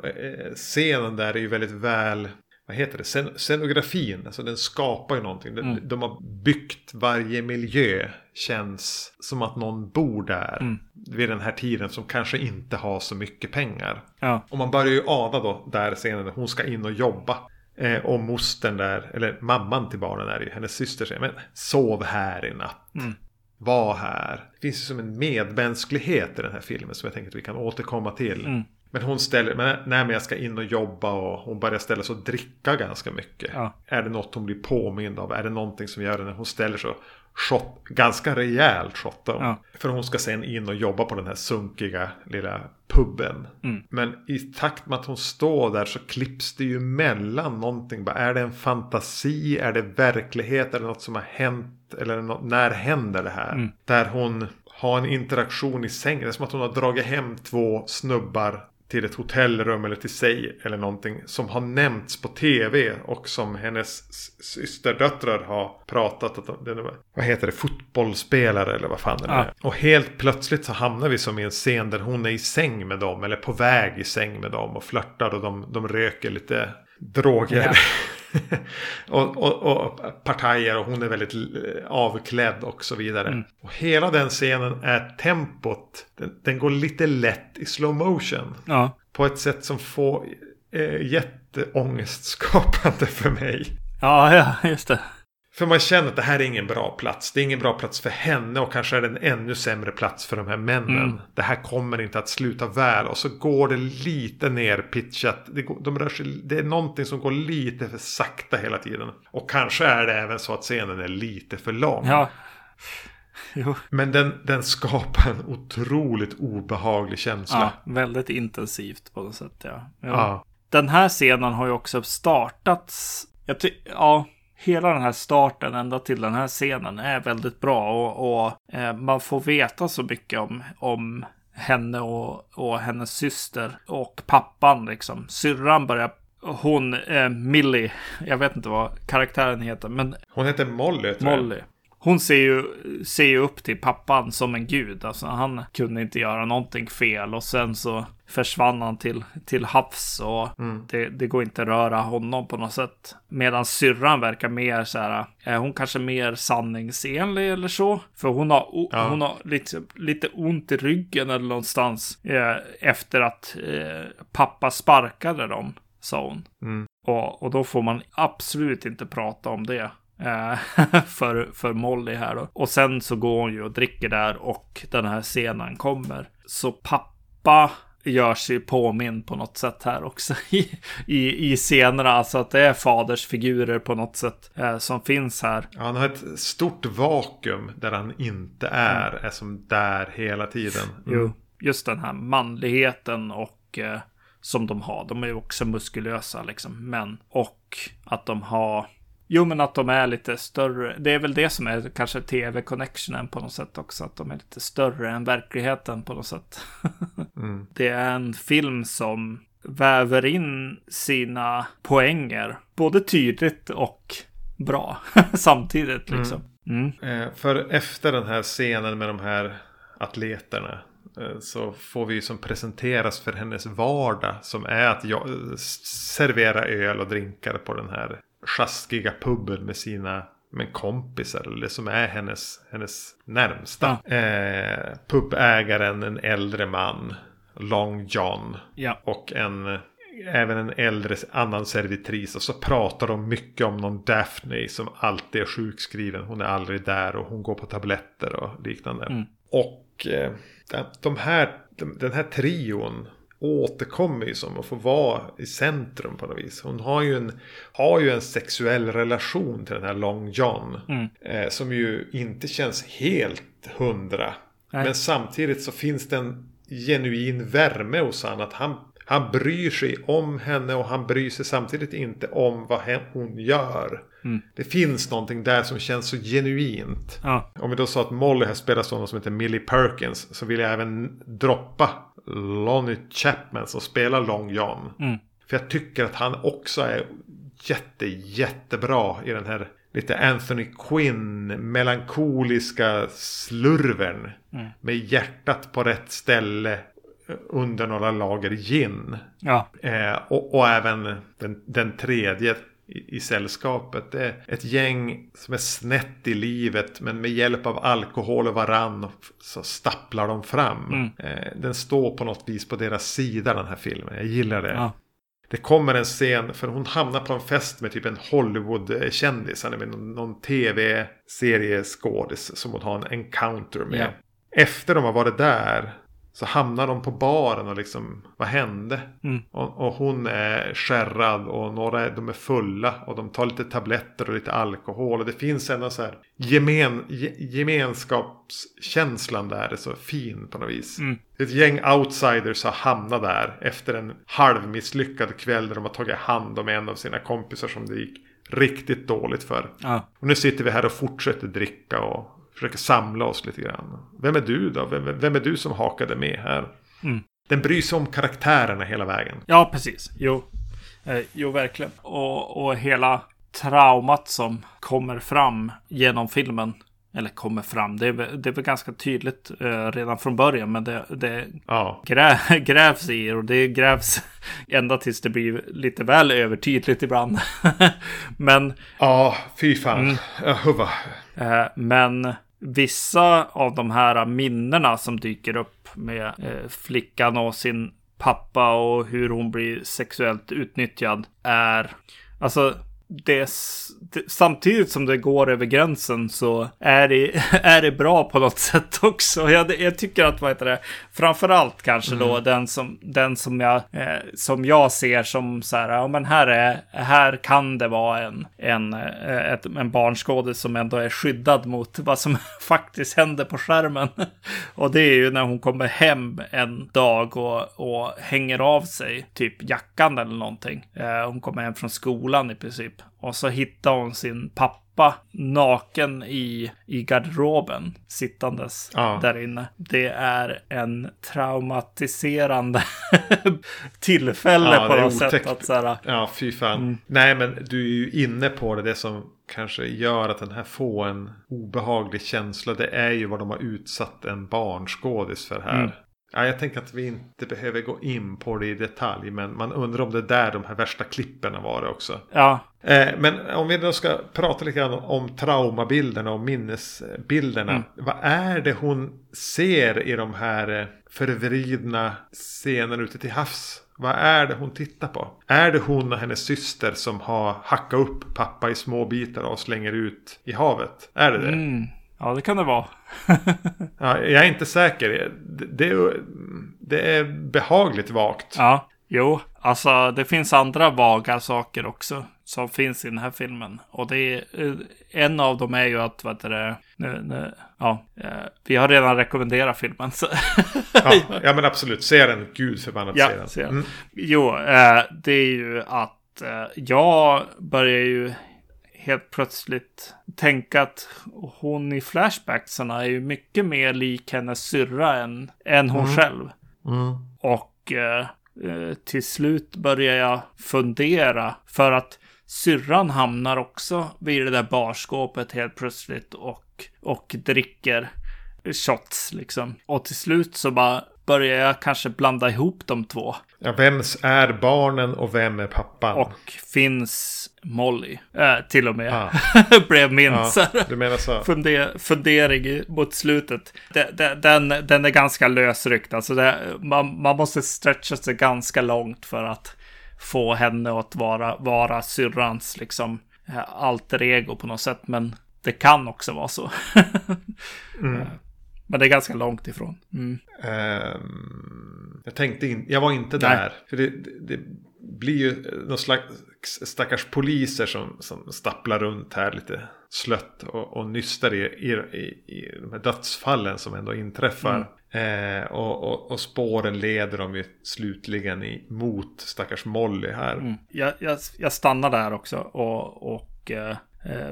scenen där är ju väldigt väl, vad heter det, Scen scenografin, alltså den skapar ju någonting. De, Mm. de har byggt varje miljö, känns som att någon bor där Mm. vid den här tiden som kanske inte har så mycket pengar. Ja, Och man börjar ju ana då där scenen hon ska in och jobba. Eh, och mostern där, eller mamman till barnen är ju, hennes syster säger men sov här i natt. Mm. Var här. Det finns ju som en medmänsklighet i den här filmen som jag tänker att vi kan återkomma till. Mm. Men hon ställer, men nej men jag ska in och jobba och hon börjar ställa sig och dricka ganska mycket. Ja. Är det något hon blir påmind av? Är det någonting som gör det när hon ställer sig och shot, ganska rejält shottar hon. Ja. För hon ska sen in och jobba på den här sunkiga lilla puben. Mm. Men i takt med att hon står där så klipps det ju mellan någonting. Bara, är det en fantasi? Är det verklighet? Är det något som har hänt? Eller nå- när händer det här? Mm. Där hon har en interaktion i sängen. Det är som att hon har dragit hem två snubbar till ett hotellrum eller till sig eller någonting som har nämnts på tv och som hennes systerdöttrar har pratat att de, vad heter det, fotbollsspelare eller vad fan det Ja. är. Och helt plötsligt så hamnar vi som i en scen där hon är i säng med dem eller på väg i säng med dem och flörtar och de, de röker lite droger. och, och, och partajer och hon är väldigt eh, avklädd och så vidare. Mm. Och hela den scenen är tempot, den, den går lite lätt i slow motion. ja, På ett sätt som får eh, jätteångestskapande för mig. ja, ja, just det. För man känner att det här är ingen bra plats. Det är ingen bra plats för henne och kanske är det en ännu sämre plats för de här männen. Mm. Det här kommer inte att sluta väl. Och så går det lite nerpitchat. Det, går, de rör sig, det är någonting som går lite för sakta hela tiden. Och kanske är det även så att scenen är lite för lång. Ja, jo. Men den, den skapar en otroligt obehaglig känsla. Ja, väldigt intensivt på något sätt. Ja. Jo. Ja. Den här scenen har ju också startats. Ja, hela den här starten ända till den här scenen är väldigt bra och, och eh, man får veta så mycket om, om henne och, och hennes syster och pappan liksom. Syrran börjar, hon, eh, Millie, jag vet inte vad karaktären heter, men Hon heter Molly tror jag. Molly. Hon ser ju, ser ju upp till pappan som en gud. Alltså han kunde inte göra någonting fel och sen så försvann han till, till havs och det, det går inte att röra honom på något sätt. Medan syrran verkar mer så här, är hon kanske mer sanningsenlig eller så? För hon har, Ja. hon har lite, lite ont i ryggen eller någonstans eh, efter att eh, pappa sparkade dem, sa hon. Mm. Och, och då får man absolut inte prata om det. eh, för, för Molly här då. Och sen så går hon ju och dricker där och den här scenen kommer. Så pappa gör sig påminn på något sätt här också i, i, i scenerna. Alltså att det är fadersfigurer på något sätt eh, som finns här. Ja, Han har ett stort vakuum där han inte är. Är som där hela tiden. Mm. Jo, just den här manligheten och eh, som de har. De är ju också muskulösa liksom, män. Och att de har Jo, men att de är lite större. Det är väl det som är kanske tv-connectionen på något sätt också. Att de är lite större än verkligheten på något sätt. Mm. Det är en film som väver in sina poänger. Både tydligt och bra samtidigt liksom. Mm. Eh, för efter den här scenen med de här atleterna. eh, Så får vi ju som presenteras för hennes vardag. Som är att eh, servera öl och drinkar på den här sjaskiga puben med sina med kompisar. Eller som är hennes, hennes närmsta. Eh, pubägaren, en äldre man. Long John. Ja. Och en, även en äldre annan servitris. Och så pratar de mycket om någon Daphne som alltid är sjukskriven. Hon är aldrig där och hon går på tabletter och liknande. Mm. Och eh, de- de här, de, den här trion återkommer ju som att få vara i centrum på något vis. Hon har ju en, har ju en sexuell relation till den här Long John. Mm. Eh, som ju inte känns helt hundra. Nej. Men samtidigt så finns det en genuin värme hos han. Att han, han bryr sig om henne och han bryr sig samtidigt inte om vad hon gör. Mm. Det finns någonting där som känns så genuint. Ja. Om vi då sa att Molly här spelas av någon som heter Millie Perkins. Så vill jag även droppa Lonnie Chapman som spelar Long John. Mm. För jag tycker att han också är jätte, jättebra i den här lite Anthony Quinn melankoliska slurven. Mm. Med hjärtat på rätt ställe under några lager gin. Ja. Eh, och, och även den, den tredje i, i sällskapet. Det är ett gäng som är snett i livet men med hjälp av alkohol och varann så stapplar de fram. Mm. Eh, den står på något vis på deras sida den här filmen. Jag gillar det. Ja. Det kommer en scen, för hon hamnar på en fest med typ en Hollywood-kändis. Han är med någon, någon tv-serieskådis som hon har en encounter med. Ja. Efter de har varit där så hamnar de på baren och liksom, vad hände? Mm. Och, och hon är skärrad och några de är fulla och de tar lite tabletter och lite alkohol. Och det finns ändå så här gemen, ge, gemenskapskänslan där är så fin på något vis. Mm. Ett gäng outsiders har hamnat där efter en halvmisslyckad kväll där de har tagit hand om en av sina kompisar som det gick riktigt dåligt för. Ja. Och nu sitter vi här och fortsätter dricka och försöker samla oss lite grann. Vem är du då? Vem, vem är du som hakade med här? Mm. Den bryr sig om karaktärerna hela vägen. Ja, precis. Jo, eh, jo verkligen. Och, och hela traumat som kommer fram genom filmen. Eller kommer fram. Det är, det är väl ganska tydligt eh, redan från början. Men det, det Ja, grä, grävs i och det grävs ända tills det blir lite väl övertydligt ibland. men ja fy fan. Mm. Eh, Men vissa av de här minnena som dyker upp med eh, flickan och sin pappa och hur hon blir sexuellt utnyttjad är... Alltså, det, samtidigt som det går över gränsen så är det, är det bra på något sätt också. Jag, jag tycker att, vad heter det, framförallt kanske mm. då den som, den som jag, eh, som jag ser som så här, ja men här är, här kan det vara en, en, eh, ett, en barnskådis som ändå är skyddad mot vad som faktiskt händer på skärmen. och det är ju när hon kommer hem en dag och, och hänger av sig typ jackan eller någonting. Eh, hon kommer hem från skolan i princip. Och så hittar hon sin pappa naken i, i garderoben sittandes ja. där inne. Det är en traumatiserande tillfälle ja, på något sätt. Att, så här, ja, fy fan. Mm. Nej, men du är ju inne på det. Det som kanske gör att den här får en obehaglig känsla. Det är ju vad de har utsatt en barnskådis för här. Mm. Ja, jag tänker att vi inte behöver gå in på det i detalj. Men man undrar om det är där de här värsta klippen var också. Ja. Eh, men om vi då ska prata lite grann om traumabilderna och minnesbilderna. Mm. Vad är det hon ser i de här eh, förvridna scenerna ute till havs? Vad är det hon tittar på? Är det hon och hennes syster som har hackat upp pappa i små bitar och slänger ut i havet? Är det det? Mm. Ja, det kan det vara. ja, jag är inte säker. Det, det, det är behagligt vagt. Ja, jo, alltså det finns andra vaga saker också som finns i den här filmen. Och det är, eh, en av dem är ju att, vad det, nu, nu, ja, eh, vi har redan rekommenderat filmen. Så. ja, ja, men absolut, se den, gud förbannat ja, se den. Mm. Jo, eh, det är ju att jag börjar ju helt plötsligt tänka att hon i flashbacksarna är ju mycket mer lik hennes syrra än, än hon mm. själv. Mm. Och eh, till slut börjar jag fundera för att syrran hamnar också vid det där barskåpet helt plötsligt och, och dricker shots liksom. Och till slut så bara börjar jag kanske blanda ihop de två. Ja, vems är barnen och vem är pappan? Och finns Molly. Äh, till och med. Ah. Blev min ja, du menar så. Funder, fundering mot slutet. Den, den, den är ganska lösryckt. Alltså det, man, man måste stretcha sig ganska långt för att få henne att vara, vara syrrans liksom eh, alter ego på något sätt. Men det kan också vara så. mm. Men det är ganska långt ifrån. Mm. Um, jag tänkte in, jag var inte där. Nej. För det, det, det, blir ju någon slags stackars poliser som, som stapplar runt här lite slött och, och nystar i, i, i, de här dödsfallen som ändå inträffar. Mm. Eh, och, och, och, spåren leder dem ju slutligen i, mot stackars Molly här. Mm. Jag, jag, jag stannar där också och, och Eh,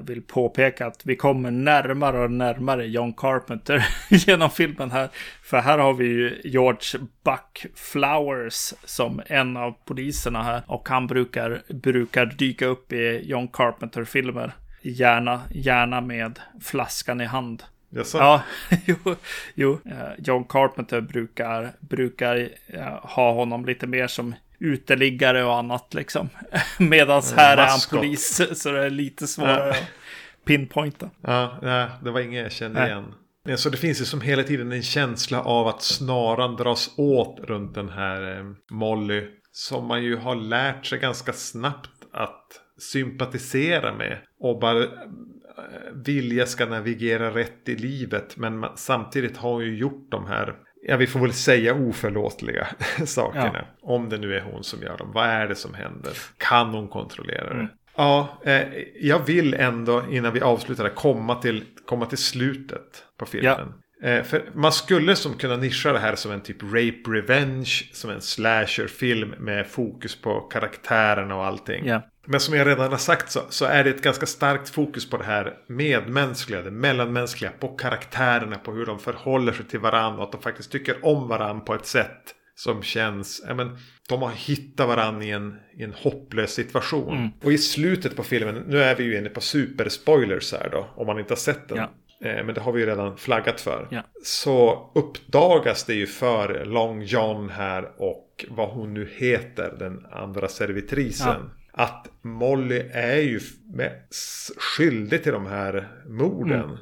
vill påpeka att vi kommer närmare och närmare John Carpenter genom filmen här. För här har vi ju George Buck Flowers som en av poliserna här. Och han brukar, brukar dyka upp i John Carpenter-filmer. Gärna, gärna med flaskan i hand. Jaså? Ja, jo, jo. Eh, John Carpenter brukar, brukar ha honom lite mer som uteliggare och annat liksom. Medan här är han polis så det är lite svårare att pinpointa. Ja, nej, det var inget jag kände nej. igen. Så det finns ju som hela tiden en känsla av att snaran dras åt runt den här eh, Molly. Som man ju har lärt sig ganska snabbt att sympatisera med. Och bara eh, vilja ska navigera rätt i livet. Men samtidigt har hon ju gjort de här ja, vi får väl säga oförlåtliga sakerna. Ja. Om det nu är hon som gör dem. Vad är det som händer? Kan hon kontrollera det? Mm. Ja, eh, jag vill ändå innan vi avslutar komma till, komma till slutet på filmen. Ja. Eh, för man skulle som kunna nischa det här som en typ rape revenge, som en slasherfilm med fokus på karaktärerna och allting. Ja. Men som jag redan har sagt så, så, är det ett ganska starkt fokus på det här medmänskliga, det mellanmänskliga, på karaktärerna, på hur de förhåller sig till varandra och att de faktiskt tycker om varandra på ett sätt som känns, ja men de har hittat varandra i en, i en hopplös situation. Mm. Och i slutet på filmen, nu är vi ju inne på superspoilers här då, om man inte har sett den. Ja. Eh, men det har vi ju redan flaggat för. Ja. Så uppdagas det ju för Long John här och vad hon nu heter, den andra servitrisen. Ja att Molly är ju skyldig till de här morden. Mm.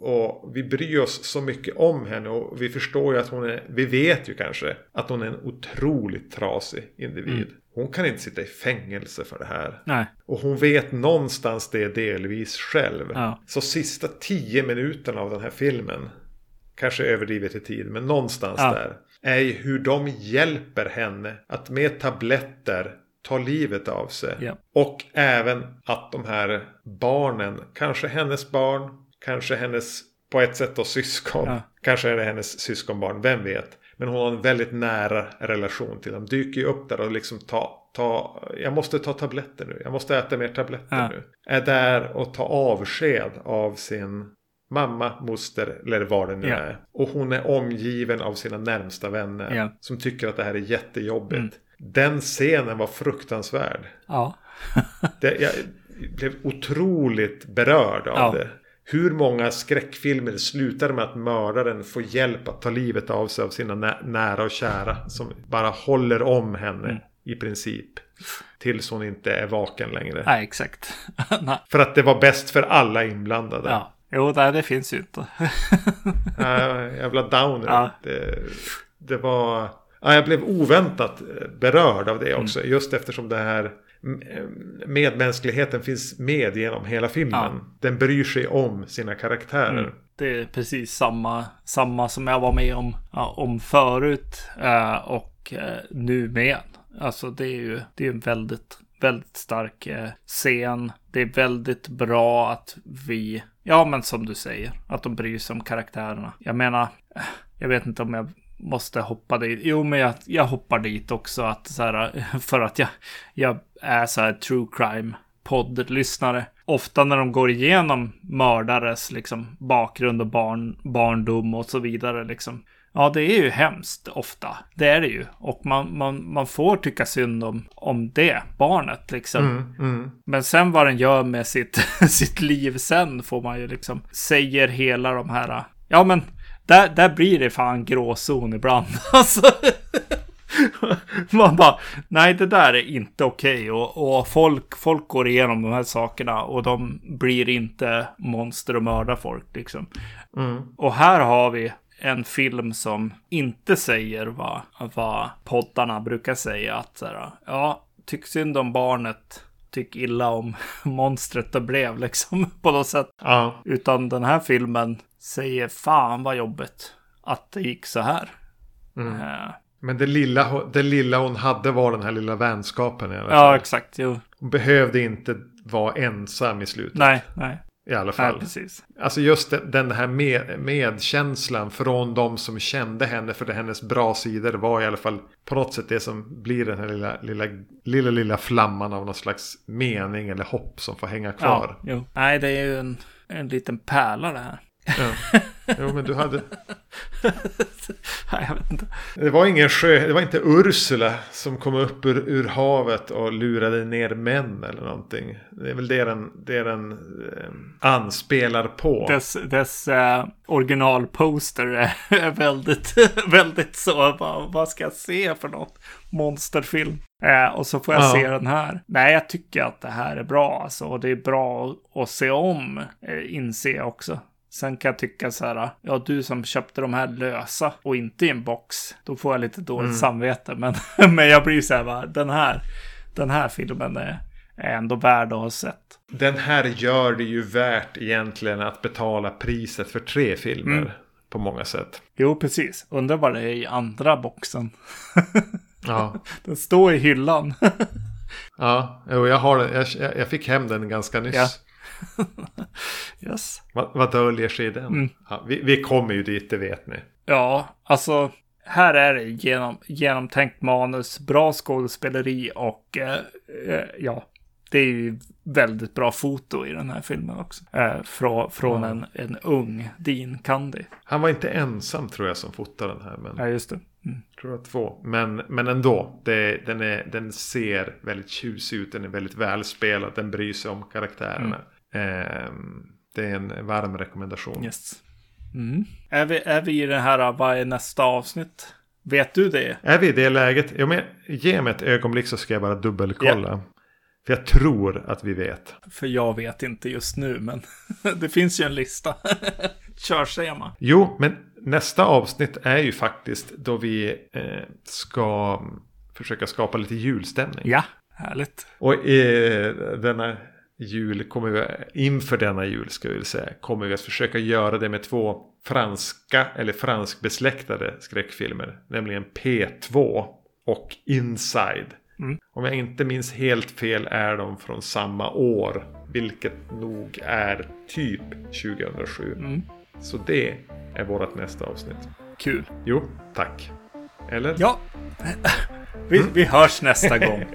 Och vi bryr oss så mycket om henne och vi förstår ju att hon är, vi vet ju kanske att hon är en otroligt trasig individ. Mm. Hon kan inte sitta i fängelse för det här. Nej. Och hon vet någonstans det delvis själv. Ja. Så sista tio minuterna av den här filmen, kanske överdrivet i tid, men någonstans Ja. där, är ju hur de hjälper henne att med tabletter ta livet av sig. Ja. Och även att de här barnen, kanske hennes barn, kanske hennes på ett sätt då syskon, kanske är det hennes syskonbarn, vem vet. Men hon har en väldigt nära relation till dem. Dyker ju upp där och liksom ta, ta, jag måste ta tabletter nu, jag måste äta mer tabletter Ja. nu. Är där och ta avsked av sin mamma, moster eller vad det nu Ja. är. Och hon är omgiven av sina närmsta vänner. Ja. Som tycker att det här är jättejobbigt. Mm. Den scenen var fruktansvärd. Ja. Det, jag blev otroligt berörd av det. Hur många skräckfilmer slutar med att mördaren får hjälp att ta livet av sig av sina nä nära och kära. Som bara håller om henne Mm. i princip. Tills hon inte är vaken längre. Nej, exakt. Nej. För att det var bäst för alla inblandade. Ja. Jo, nej, det finns ju inte. Äh, jävla downer. Ja. Det, det var... Ja, jag blev oväntat berörd av det också. Mm. Just eftersom det här medmänskligheten finns med genom hela filmen. Ja. Den bryr sig om sina karaktärer. Mm. Det är precis samma, samma som jag var med om, ja, om förut eh, och eh, nu med. Alltså det är ju det är en väldigt, väldigt stark eh, scen. Det är väldigt bra att vi, ja men som du säger, att de bryr sig om karaktärerna. Jag menar, eh, jag vet inte om jag måste hoppa dit. Jo, men jag, jag hoppar dit också att så här, för att jag, jag är så här true crime poddlyssnare. Ofta när de går igenom mördares liksom, bakgrund och barn, barndom och så vidare. Liksom. Ja, det är ju hemskt ofta. Det är det ju. Och man, man, man får tycka synd om, om det barnet. Liksom. Mm, mm. Men sen vad den gör med sitt, sitt liv sen får man ju liksom säger hela de här. Ja, men där, där blir det fan gråzon ibland. Alltså. Man bara, nej det där är inte okej. Och, och folk, folk går igenom de här sakerna och de blir inte monster och mördar folk liksom. Mm. Och här har vi en film som inte säger vad, vad poddarna brukar säga. Att så här, ja, tyck synd om barnet, tyck illa om monstret det blev liksom på något sätt. Ja, Utan den här filmen säger fan vad jobbigt att det gick så här. Mm. Eh, men det lilla, det lilla hon hade var den här lilla vänskapen i alla ja, fall. exakt. Jo. Hon behövde inte vara ensam i slutet. Nej, nej, I alla nej, fall. precis. Alltså just den- den här med, medkänslan från de som kände henne för det hennes bra sidor var i alla fall på något sätt det som blir den här lilla, lilla, lilla, lilla flamman av någon slags mening eller hopp som får hänga kvar. Ja, jo. Nej, det är ju en, en liten pärla det här. Ja. Jo, men du hade... Nej, jag vet inte. Det var ingen sjö, det var inte Ursula som kom upp ur, ur havet och lurade ner män eller någonting. Det är väl det den, det den eh, anspelar på. Dess, dess eh, originalposter är, är väldigt, väldigt så. Vad, vad ska jag se för något? Monsterfilm. Eh, och så får jag Ja. se den här. Nej, jag tycker att det här är bra alltså. Och det är bra att, se om, eh, inse också. Sen kan jag tycka så här, ja du som köpte de här lösa och inte i en box, då får jag lite dåligt Mm. samvete. Men, men jag blir så här, va, den här, den här filmen är, är ändå värd att ha sett. Den här gör det ju värt egentligen att betala priset för tre filmer. Mm. På många sätt. Jo, precis. Undrar vad det är i andra boxen. Ja, Den står i hyllan. ja jag, har jag, jag fick hem den ganska nyss. Ja. yes. Vad, vad döljer sig i den? Mm. Ja, vi, vi kommer ju dit, det vet ni. Ja, alltså. Här är det genom, genomtänkt manus, bra skådespeleri och eh, eh, ja, det är ju väldigt bra foto i den här filmen också. Eh, från från Ja. en, en ung Dean Candy. Han var inte ensam tror jag som fotade den här. Men Ja, just det. Mm. jag tror var två. Men, men ändå. Det, den, är, den ser väldigt tjusig ut. Den är väldigt välspelad. Den bryr sig om karaktärerna. Ehm, det är en varm rekommendation. Yes. Mm. Är, vi, är vi i det här, vad är nästa avsnitt? Vet du det? Är vi i det läget? Ja, men ge mig ett ögonblick så ska jag bara dubbelkolla. För jag tror att vi vet. För jag vet inte just nu, men det finns ju en lista. Körschema. Jo, men nästa avsnitt är ju faktiskt då vi eh, ska försöka skapa lite julstämning. Ja, härligt. Och eh, denna jul kommer vi, inför denna jul ska vi säga, kommer vi att försöka göra det med två franska eller franskbesläktade skräckfilmer. Nämligen P2 och Inside. Mm. Om jag inte minns helt fel är de från samma år. Vilket nog är typ 2007. Mm. Så det är vårt nästa avsnitt. Kul. Jo, tack. Eller? Ja, vi, vi hörs nästa gång.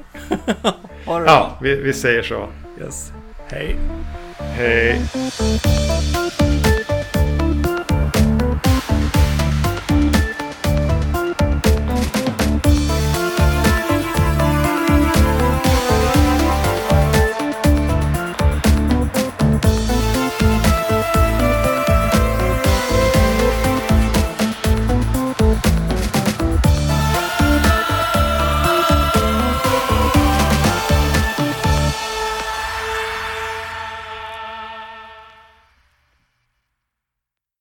Ja, vi, vi säger så. Yes. Hej. Hej.